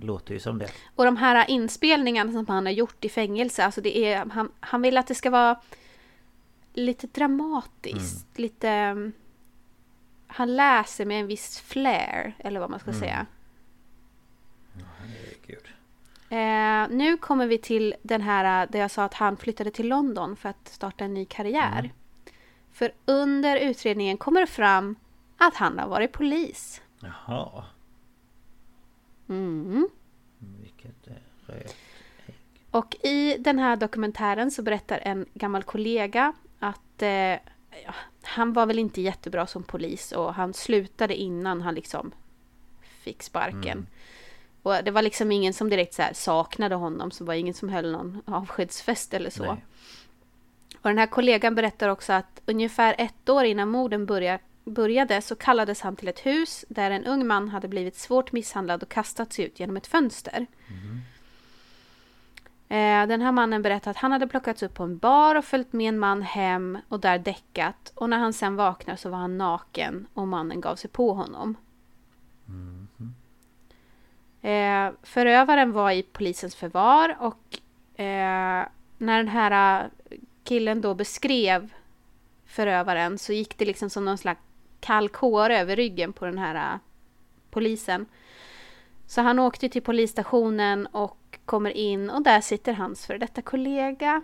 låter ju som det. Och de här inspelningarna som han har gjort i fängelse, alltså det är, han, han vill att det ska vara lite dramatiskt, lite... mm, Han läser med en viss flair, eller vad man ska säga. Herregud. Eh, nu kommer vi till den här där jag sa att han flyttade till London för att starta en ny karriär. För under utredningen kommer det fram att han har varit polis. Jaha. Mm. Vilket eh, rökt. Och i den här dokumentären så berättar en gammal kollega att eh, ja, han var väl inte jättebra som polis och han slutade innan han liksom fick sparken. Och det var liksom ingen som direkt så här saknade honom, så var ingen som höll någon avskedsfest eller så. Nej. Och den här kollegan berättar också att ungefär ett år innan morden börja, började så kallades han till ett hus där en ung man hade blivit svårt misshandlad och kastats ut genom ett fönster. Eh, Den här mannen berättade att han hade plockats upp på en bar och följt med en man hem och där däckat. Och när han sen vaknade så var han naken och mannen gav sig på honom. Eh, förövaren var i polisens förvar och eh, när den här eh, killen då beskrev förövaren så gick det liksom som någon slags kall kår över ryggen på den här eh, polisen. Så han åkte till polisstationen och kommer in och där sitter hans för detta kollega.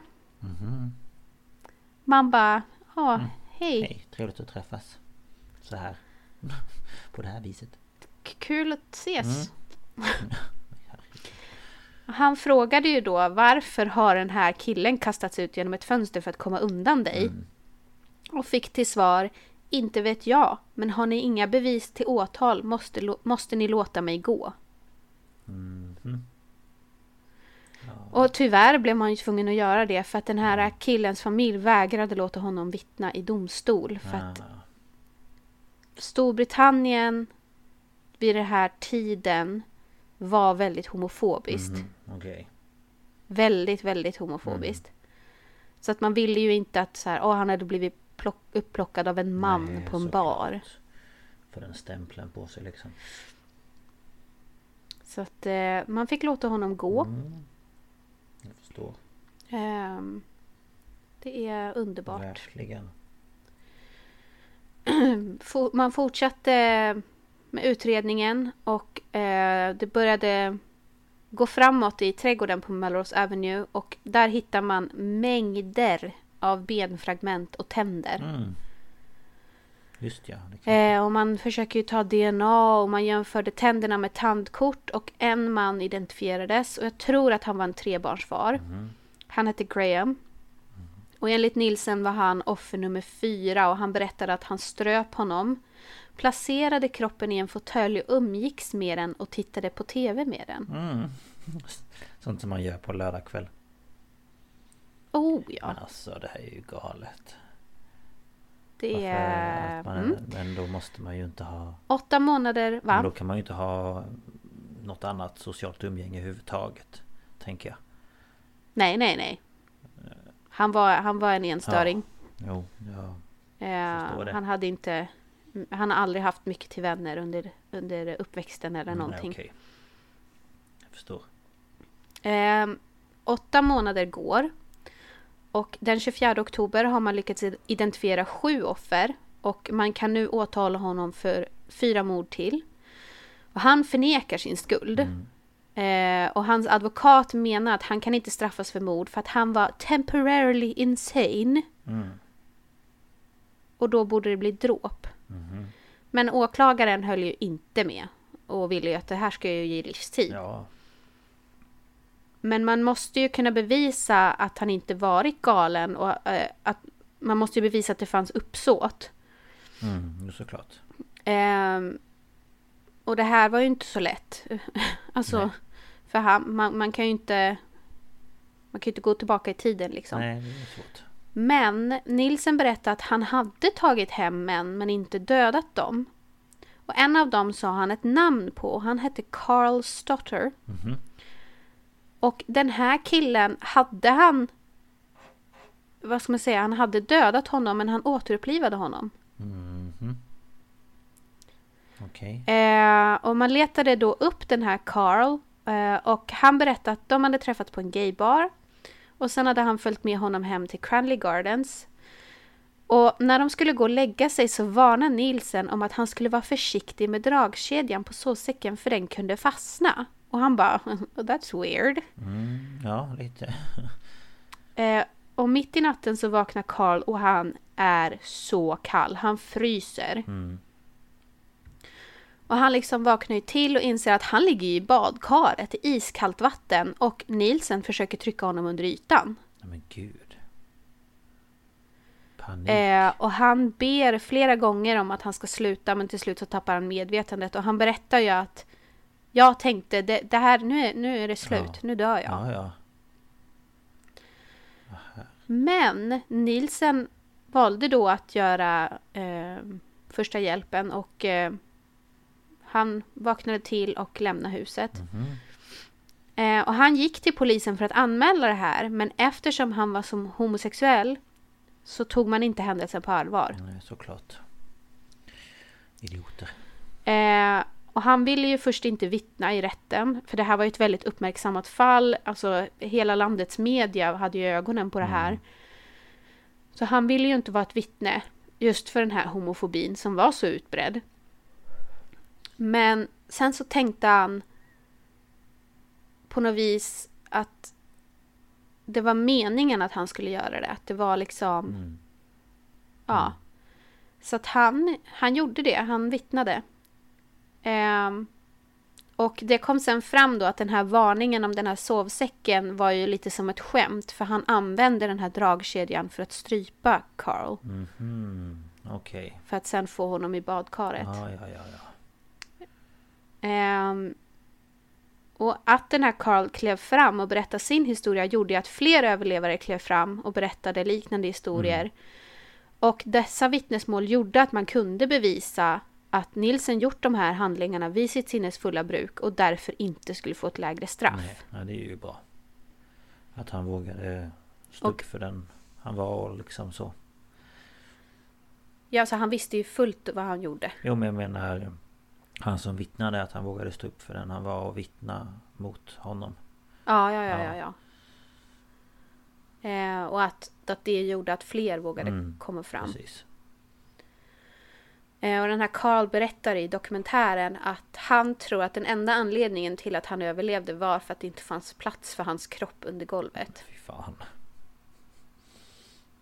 Man bara, ja, hej, Hej, trevligt att träffas. Så här. På det här viset. kul att ses. Han frågade ju då varför har den här killen kastats ut genom ett fönster för att komma undan dig? Och fick till svar, inte vet jag, men har ni inga bevis till åtal måste, måste ni låta mig gå. Och tyvärr blev man ju tvungen att göra det för att den här killens familj vägrade låta honom vittna i domstol. För att Storbritannien vid den här tiden var väldigt homofobiskt. mhm, Okej. Väldigt, väldigt homofobiskt. Så att man ville ju inte att så här, åh, han hade blivit plock, upplockad av en man Nej, på en bar. För den stämpeln på sig liksom. Så att eh, man fick låta honom gå. Mm. Jag förstår. Ehm, det är underbart. Verkligen. Man fortsatte med utredningen och eh, det började gå framåt i trädgården på Melrose Avenue och där hittar man mängder av benfragment och tänder. Mm. Just ja. Kan... Eh, och man försöker ju ta DNA och man jämförde tänderna med tandkort och en man identifierades och jag tror att han var en trebarnsfar. Han hette Graham. Och enligt Nielsen var han offer nummer fyra och han berättade att han ströp honom, placerade kroppen i en fåtölj och umgicks med den och tittade på TV med den. Mm. Sånt som man gör på lördag kväll. Oh ja, Men alltså det här är ju galet. det är man, mm, Men då måste man ju inte ha... åtta månader, Men då va? kan man ju inte ha något annat socialt umgänge överhuvudtaget. Tänker jag. Nej, nej, nej. Han var, han var en enstöring. Jo, ja. Eh, Förstår det. han hade inte... Han har aldrig haft mycket till vänner under, under uppväxten eller Mm, någonting. okej. Jag förstår. Eh, åtta månader går. Och den 24 oktober har man lyckats identifiera sju offer. Och man kan nu åtala honom för fyra mord till. Och han förnekar sin skuld. Eh, och hans advokat menar att han kan inte straffas för mord för att han var temporarily insane. Mm. Och då borde det bli dråp. Men åklagaren höll ju inte med. Och ville ju att det här ska ju ge livstid. Ja. Men man måste ju kunna bevisa att han inte varit galen och eh, att man måste ju bevisa att det fanns uppsåt. Mm, såklart. Ehm, och det här var ju inte så lätt. alltså, Nej. för han, man, man kan ju inte... Man kan ju inte gå tillbaka i tiden liksom. Nej, det är svårt. Men Nilsen berättade att han hade tagit hem män men inte dödat dem. Och en av dem sa han ett namn på. Han hette Carl Stotter. Mhm. Och den här killen hade han... Vad ska man säga? Han hade dödat honom men han återupplivade honom. Mhm. Okej. Eh, och man letade då upp den här Carl. Eh, och han berättade att de hade träffats på en gaybar. Och sen hade han följt med honom hem till Cranley Gardens. Och när de skulle gå och lägga sig så varnade Nielsen om att han skulle vara försiktig med dragkedjan på sovsäcken för den kunde fastna. Och han bara, that's weird. Mm, ja, lite. Eh, och mitt i natten så vaknar Carl och han är så kall. Han fryser. Mm. Och han liksom vaknar ju till och inser att han ligger i badkaret i iskallt vatten och Nielsen försöker trycka honom under ytan. Men gud. Panik. Eh, och han ber flera gånger om att han ska sluta men till slut så tappar han medvetandet och han berättar ju att jag tänkte det, det här, nu är, nu är det slut, Ja. nu dör jag. Ja, ja. Men Nielsen valde då att göra eh, första hjälpen och eh, han vaknade till och lämnade huset. Eh, och han gick till polisen för att anmäla det här men eftersom han var som homosexuell så tog man inte händelsen på allvar. Nej, såklart. Idioter. Eh, och han ville ju först inte vittna i rätten för det här var ju ett väldigt uppmärksammat fall. Alltså hela landets media hade ju ögonen på det här. Så han ville ju inte vara ett vittne just för den här homofobin som var så utbredd. Men sen så tänkte han på något vis att det var meningen att han skulle göra det. Att det var liksom... Mm. Ja. Så att han, han gjorde det. Han vittnade. Ehm, och det kom sen fram då att den här varningen om den här sovsäcken var ju lite som ett skämt. För han använde den här dragkedjan för att strypa Carl. Mhm. Okej. För att sen få honom i badkaret. Ja, ja, ja, ja. Ehm, och att den här Carl klev fram och berättade sin historia gjorde att fler överlevare klev fram och berättade liknande historier. Och dessa vittnesmål gjorde att man kunde bevisa att Nilsen gjort de här handlingarna vid sitt sinnes fulla bruk och därför inte skulle få ett lägre straff. Nej, det är ju bra. Att han vågade stå upp för den han var och liksom så. Ja, så han visste ju fullt vad han gjorde. Jo men jag menar Han som vittnade att han vågade stå upp för den han var och vittna mot honom. Ja, ja, ja, Ja. ja. ja. Eh, och att, att det gjorde att fler vågade Mm, komma fram. Precis. Eh, Och den här Carl berättar i dokumentären att han tror att den enda anledningen till att han överlevde var för att det inte fanns plats för hans kropp under golvet. Fy fan.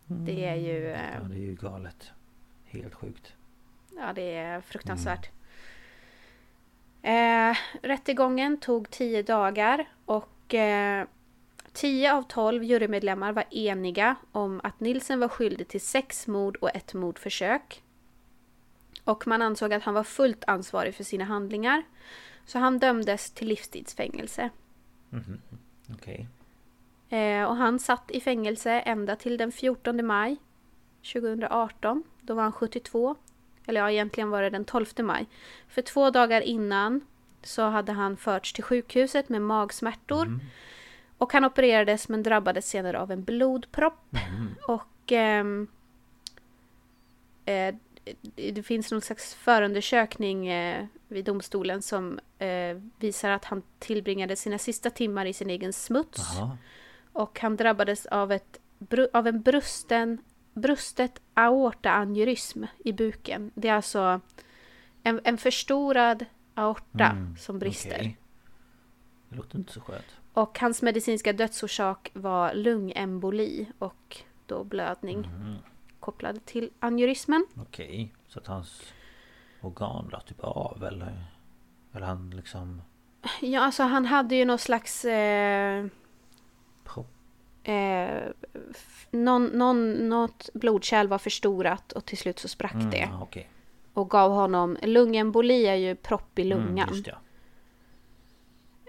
Det är ju... Ja eh, det är ju galet. Helt sjukt. Ja, det är fruktansvärt. Eh, rättegången tog tio dagar och eh, tio av tolv jurymedlemmar var eniga om att Nilsen var skyldig till sex mord och ett mordförsök. Och man ansåg att han var fullt ansvarig för sina handlingar. Så han dömdes till livstidsfängelse. Okej. Eh, och han satt i fängelse ända till den 14 maj 2018. Då var han 72. Eller ja, egentligen var det den 12 maj. För två dagar innan så hade han förts till sjukhuset med magsmärtor. Och han opererades men drabbades senare av en blodpropp. Och ehm, eh, det finns någon slags förundersökning eh, vid domstolen som eh, visar att han tillbringade sina sista timmar i sin egen smuts. Jaha. Och han drabbades av, ett, av en brusten, brustet aortaaneurysm i buken. Det är alltså en, en förstorad aorta Mm, som brister. okej. Det låter inte så skönt. Och hans medicinska dödsorsak var lungemboli och då blödning Mhm. kopplad till aneurysmen. Okej. Så att hans organ la typ av eller? Eller han liksom... Ja, alltså han hade ju någon slags... Eh, eh, någon, någon, något blodkärl var förstorat och till slut så sprack Mm, det. Okej. Och gav honom, lungemboli är ju propp i lungan. Mm, ja.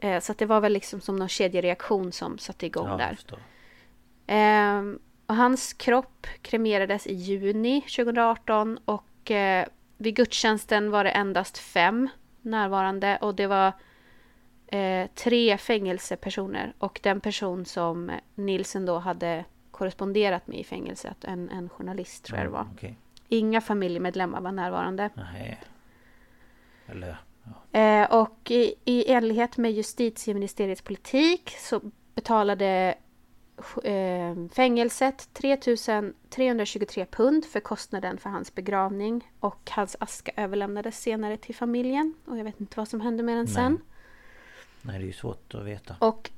eh, så det var väl liksom som någon kedjereaktion som satte igång ja, där. Ehm, och hans kropp kremerades i juni 2018 och eh, vid gudstjänsten var det endast fem närvarande och det var eh, tre fängelsepersoner och den person som Nilsen då hade korresponderat med i fängelset, en, en journalist tror jag det var. Mm, Okej. Inga familjemedlemmar var närvarande. Nej. Eller... Ja. Eh, och i, i enlighet med justitieministeriets politik så betalade eh, fängelset 3 323 pund för kostnaden för hans begravning och hans aska överlämnades senare till familjen. Och jag vet inte vad som hände med den sen. Nej, det är ju svårt att veta. Och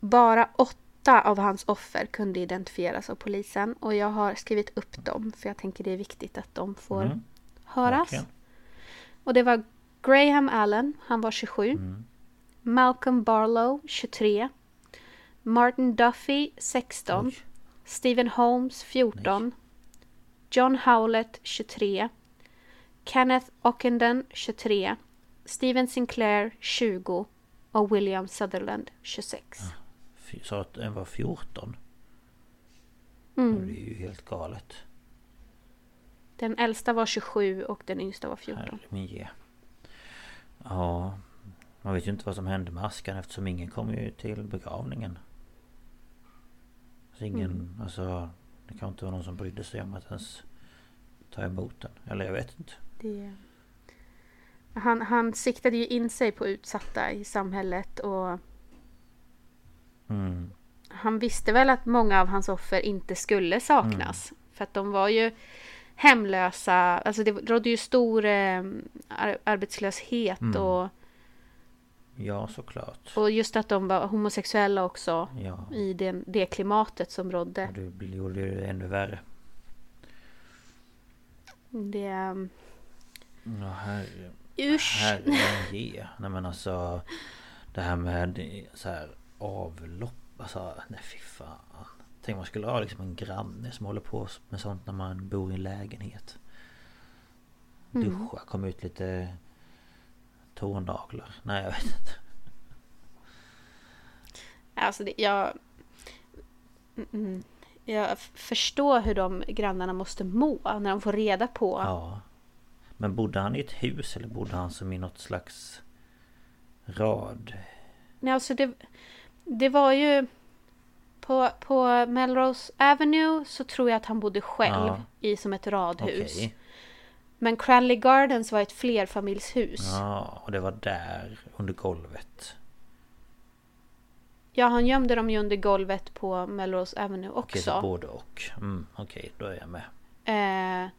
bara åtta av hans offer kunde identifieras av polisen och jag har skrivit upp dem för jag tänker det är viktigt att de får Mm, höras. verkligen. Och det var Graham Allen, han var 27. Mm. Malcolm Barlow, 23. Martin Duffy, 16. Oj. Stephen Holmes, 14. John Howlett, 23. Kenneth Ockenden, 23. Stephen Sinclair, 20. Och William Sutherland, 26. Fy- Sa att den var 14? Mm. Det är ju helt galet. Den äldsta var 27 och den yngsta var 14. Herre. Ja. Man vet ju inte vad som hände med askan eftersom ingen kom ju till begravningen. Så ingen, Mm. alltså... Det kan inte vara någon som brydde sig om att ens ta emot den. Eller jag vet inte. Det... Han, han siktade ju in sig på utsatta i samhället och Mm. han visste väl att många av hans offer inte skulle saknas. För att de var ju hemlösa. Alltså det rådde ju stor eh, ar- arbetslöshet och, Ja såklart. och just att de var homosexuella också. Ja. I den, det klimatet som rådde. Och det gjorde det ännu värre. Det... ehm, Ja, herre, Usch! herre ge. Nej men alltså Det här med så här avlopp. Alltså nej fy fan. Tänk man skulle ha liksom en granne som håller på med sånt när man bor i en lägenhet. Duscha, komma ut lite tånaglar. Nej jag vet inte. Alltså det, jag... Mm, mm. Jag förstår hur de grannarna måste må när de får reda på. Ja. Men bodde han i ett hus eller bodde han som i något slags rad? Nej, alltså det, det var ju... På, på Melrose Avenue så tror jag att han bodde själv Ja. i som ett radhus. Okej. Men Cranley Gardens var ett flerfamiljshus. Ja. Ja, och det var där under golvet. han gömde dem ju under golvet på Melrose Avenue Okej, så också. både och. Mm, Okej, då är jag med. Eh,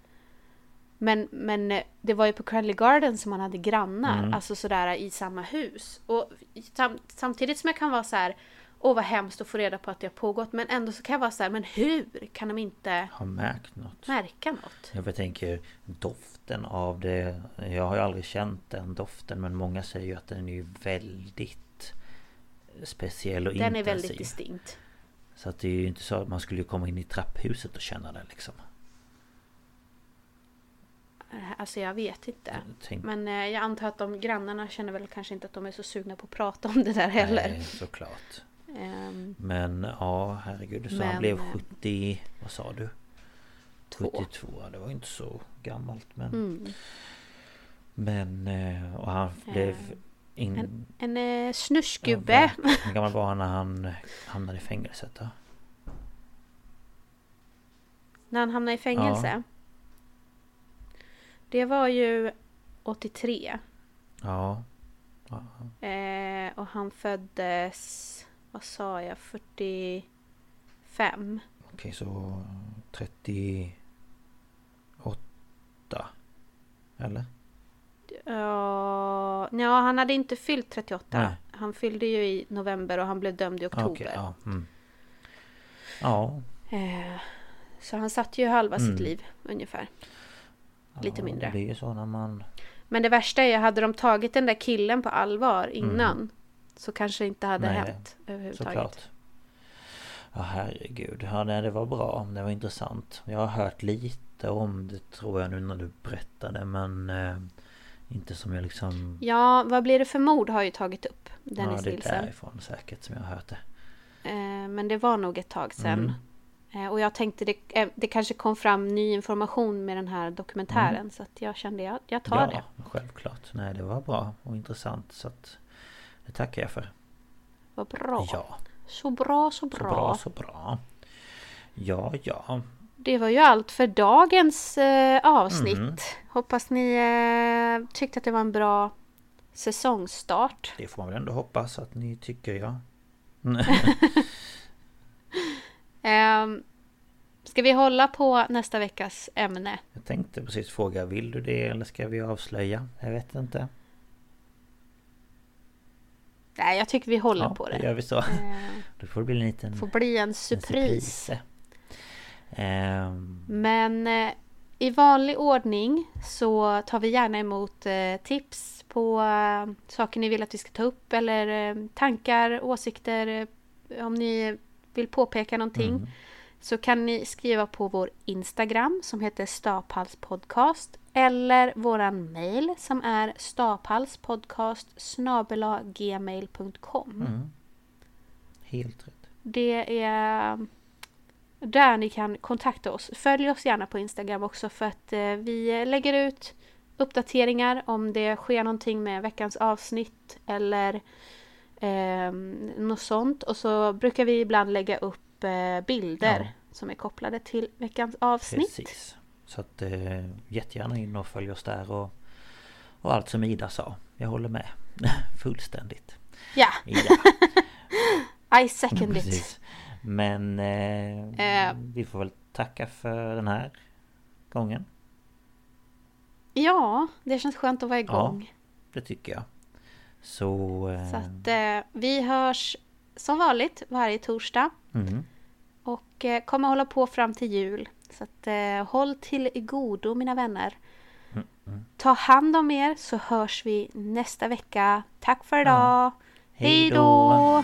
men, men eh, det var ju på Cranley Gardens som han hade grannar. Mm. Alltså sådär i samma hus. Och sam, samtidigt som jag kan vara så här. Åh vad hemskt att få reda på att det har pågått. Men ändå så kan jag vara så här. Men hur kan de inte Har märkt något. märka något? Jag tänker doften av det. Jag har ju aldrig känt den doften men många säger ju att den är ju väldigt speciell och Den är intensiv. väldigt distinkt. Så att det är ju inte så att man skulle komma in i trapphuset och känna den liksom. Alltså jag vet inte. Tänk, Men eh, jag antar att de grannarna känner väl kanske inte att de är så sugna på att prata om det där heller. Nej, såklart. Ehm, Men ja, herregud. Du sa han Men, blev eh, 70... Vad sa du? Två. 72, ja, det var inte så gammalt men... mm. Men... eh, Och han blev... In... En, en eh, snusgubbe. Ja, verkligen. Hur gammal var han när han hamnade i fängelset då? När han hamnade i fängelse. Det var ju 83. Ja. ja. Eh, och han föddes, vad sa jag, 45. Okej så 38 Eller? Ja, ja, han hade inte fyllt 38. Nej. Han fyllde ju i november och han blev dömd i oktober. Okej, ja. Mm. Ja. Eh, så han satt ju halva Mm. sitt liv ungefär. Lite mindre. Det blir ju så när man... Men det värsta är, hade de tagit den där killen på allvar innan så kanske det inte hade Mm. Nej, hänt överhuvudtaget. Såklart. Ja herregud, ja det var bra, det var intressant. Jag har hört lite om det tror jag nu när du berättade men eh, Inte som jag liksom Ja, vad blir det för mord har ju tagit upp Dennis Ja det är Nilsen. därifrån säkert som jag har hört det Eh, men det var nog ett tag sedan. Mm. Eh, och jag tänkte det, eh, det kanske kom fram ny information med den här dokumentären. Så att jag kände jag, jag tar Mm. Ja det. självklart, nej det var bra och intressant så att Det tackar jag för Vad bra. Ja, Så bra, så så bra. bra så bra Ja ja Det var ju allt för dagens eh, avsnitt. Mm. Hoppas ni eh, tyckte att det var en bra säsongstart. Det får man väl ändå hoppas att ni tycker ja Ehm, ska vi hålla på nästa veckas ämne? Jag tänkte precis fråga, vill du det eller ska vi avslöja? Jag vet inte Nej, jag tycker vi håller Ja, på det. gör vi så Ehm, Då får det bli en liten får bli en surpris. Ehm, Men eh, i vanlig ordning så tar vi gärna emot eh, tips på eh, saker ni vill att vi ska ta upp eller tankar, åsikter. Om ni vill påpeka någonting Mm. så kan ni skriva på vår Instagram som heter Staphalspodcast eller våran mail som är staphalspodcast gmail.com. mm. Helt rätt Det är där ni kan kontakta oss. Följ oss gärna på Instagram också för att eh, vi lägger ut uppdateringar om det sker någonting med veckans avsnitt eller eh, något sånt. Och så brukar vi ibland lägga upp eh, bilder Ja. som är kopplade till veckans avsnitt. Precis Så att eh, jättegärna in och följ oss där och Och allt som Ida sa Jag håller med Fullständigt Ja, I second it. Precis Men eh, Eh. Vi får väl tacka för den här Gången Ja, det känns skönt att vara igång. Det tycker jag Så eh, Så att eh, vi hörs som vanligt varje torsdag. mm, Och eh, kommer hålla på fram till jul. Så att, eh, håll till godo mina vänner. Ta hand om er så hörs vi nästa vecka. Tack för idag! Hej Hej då.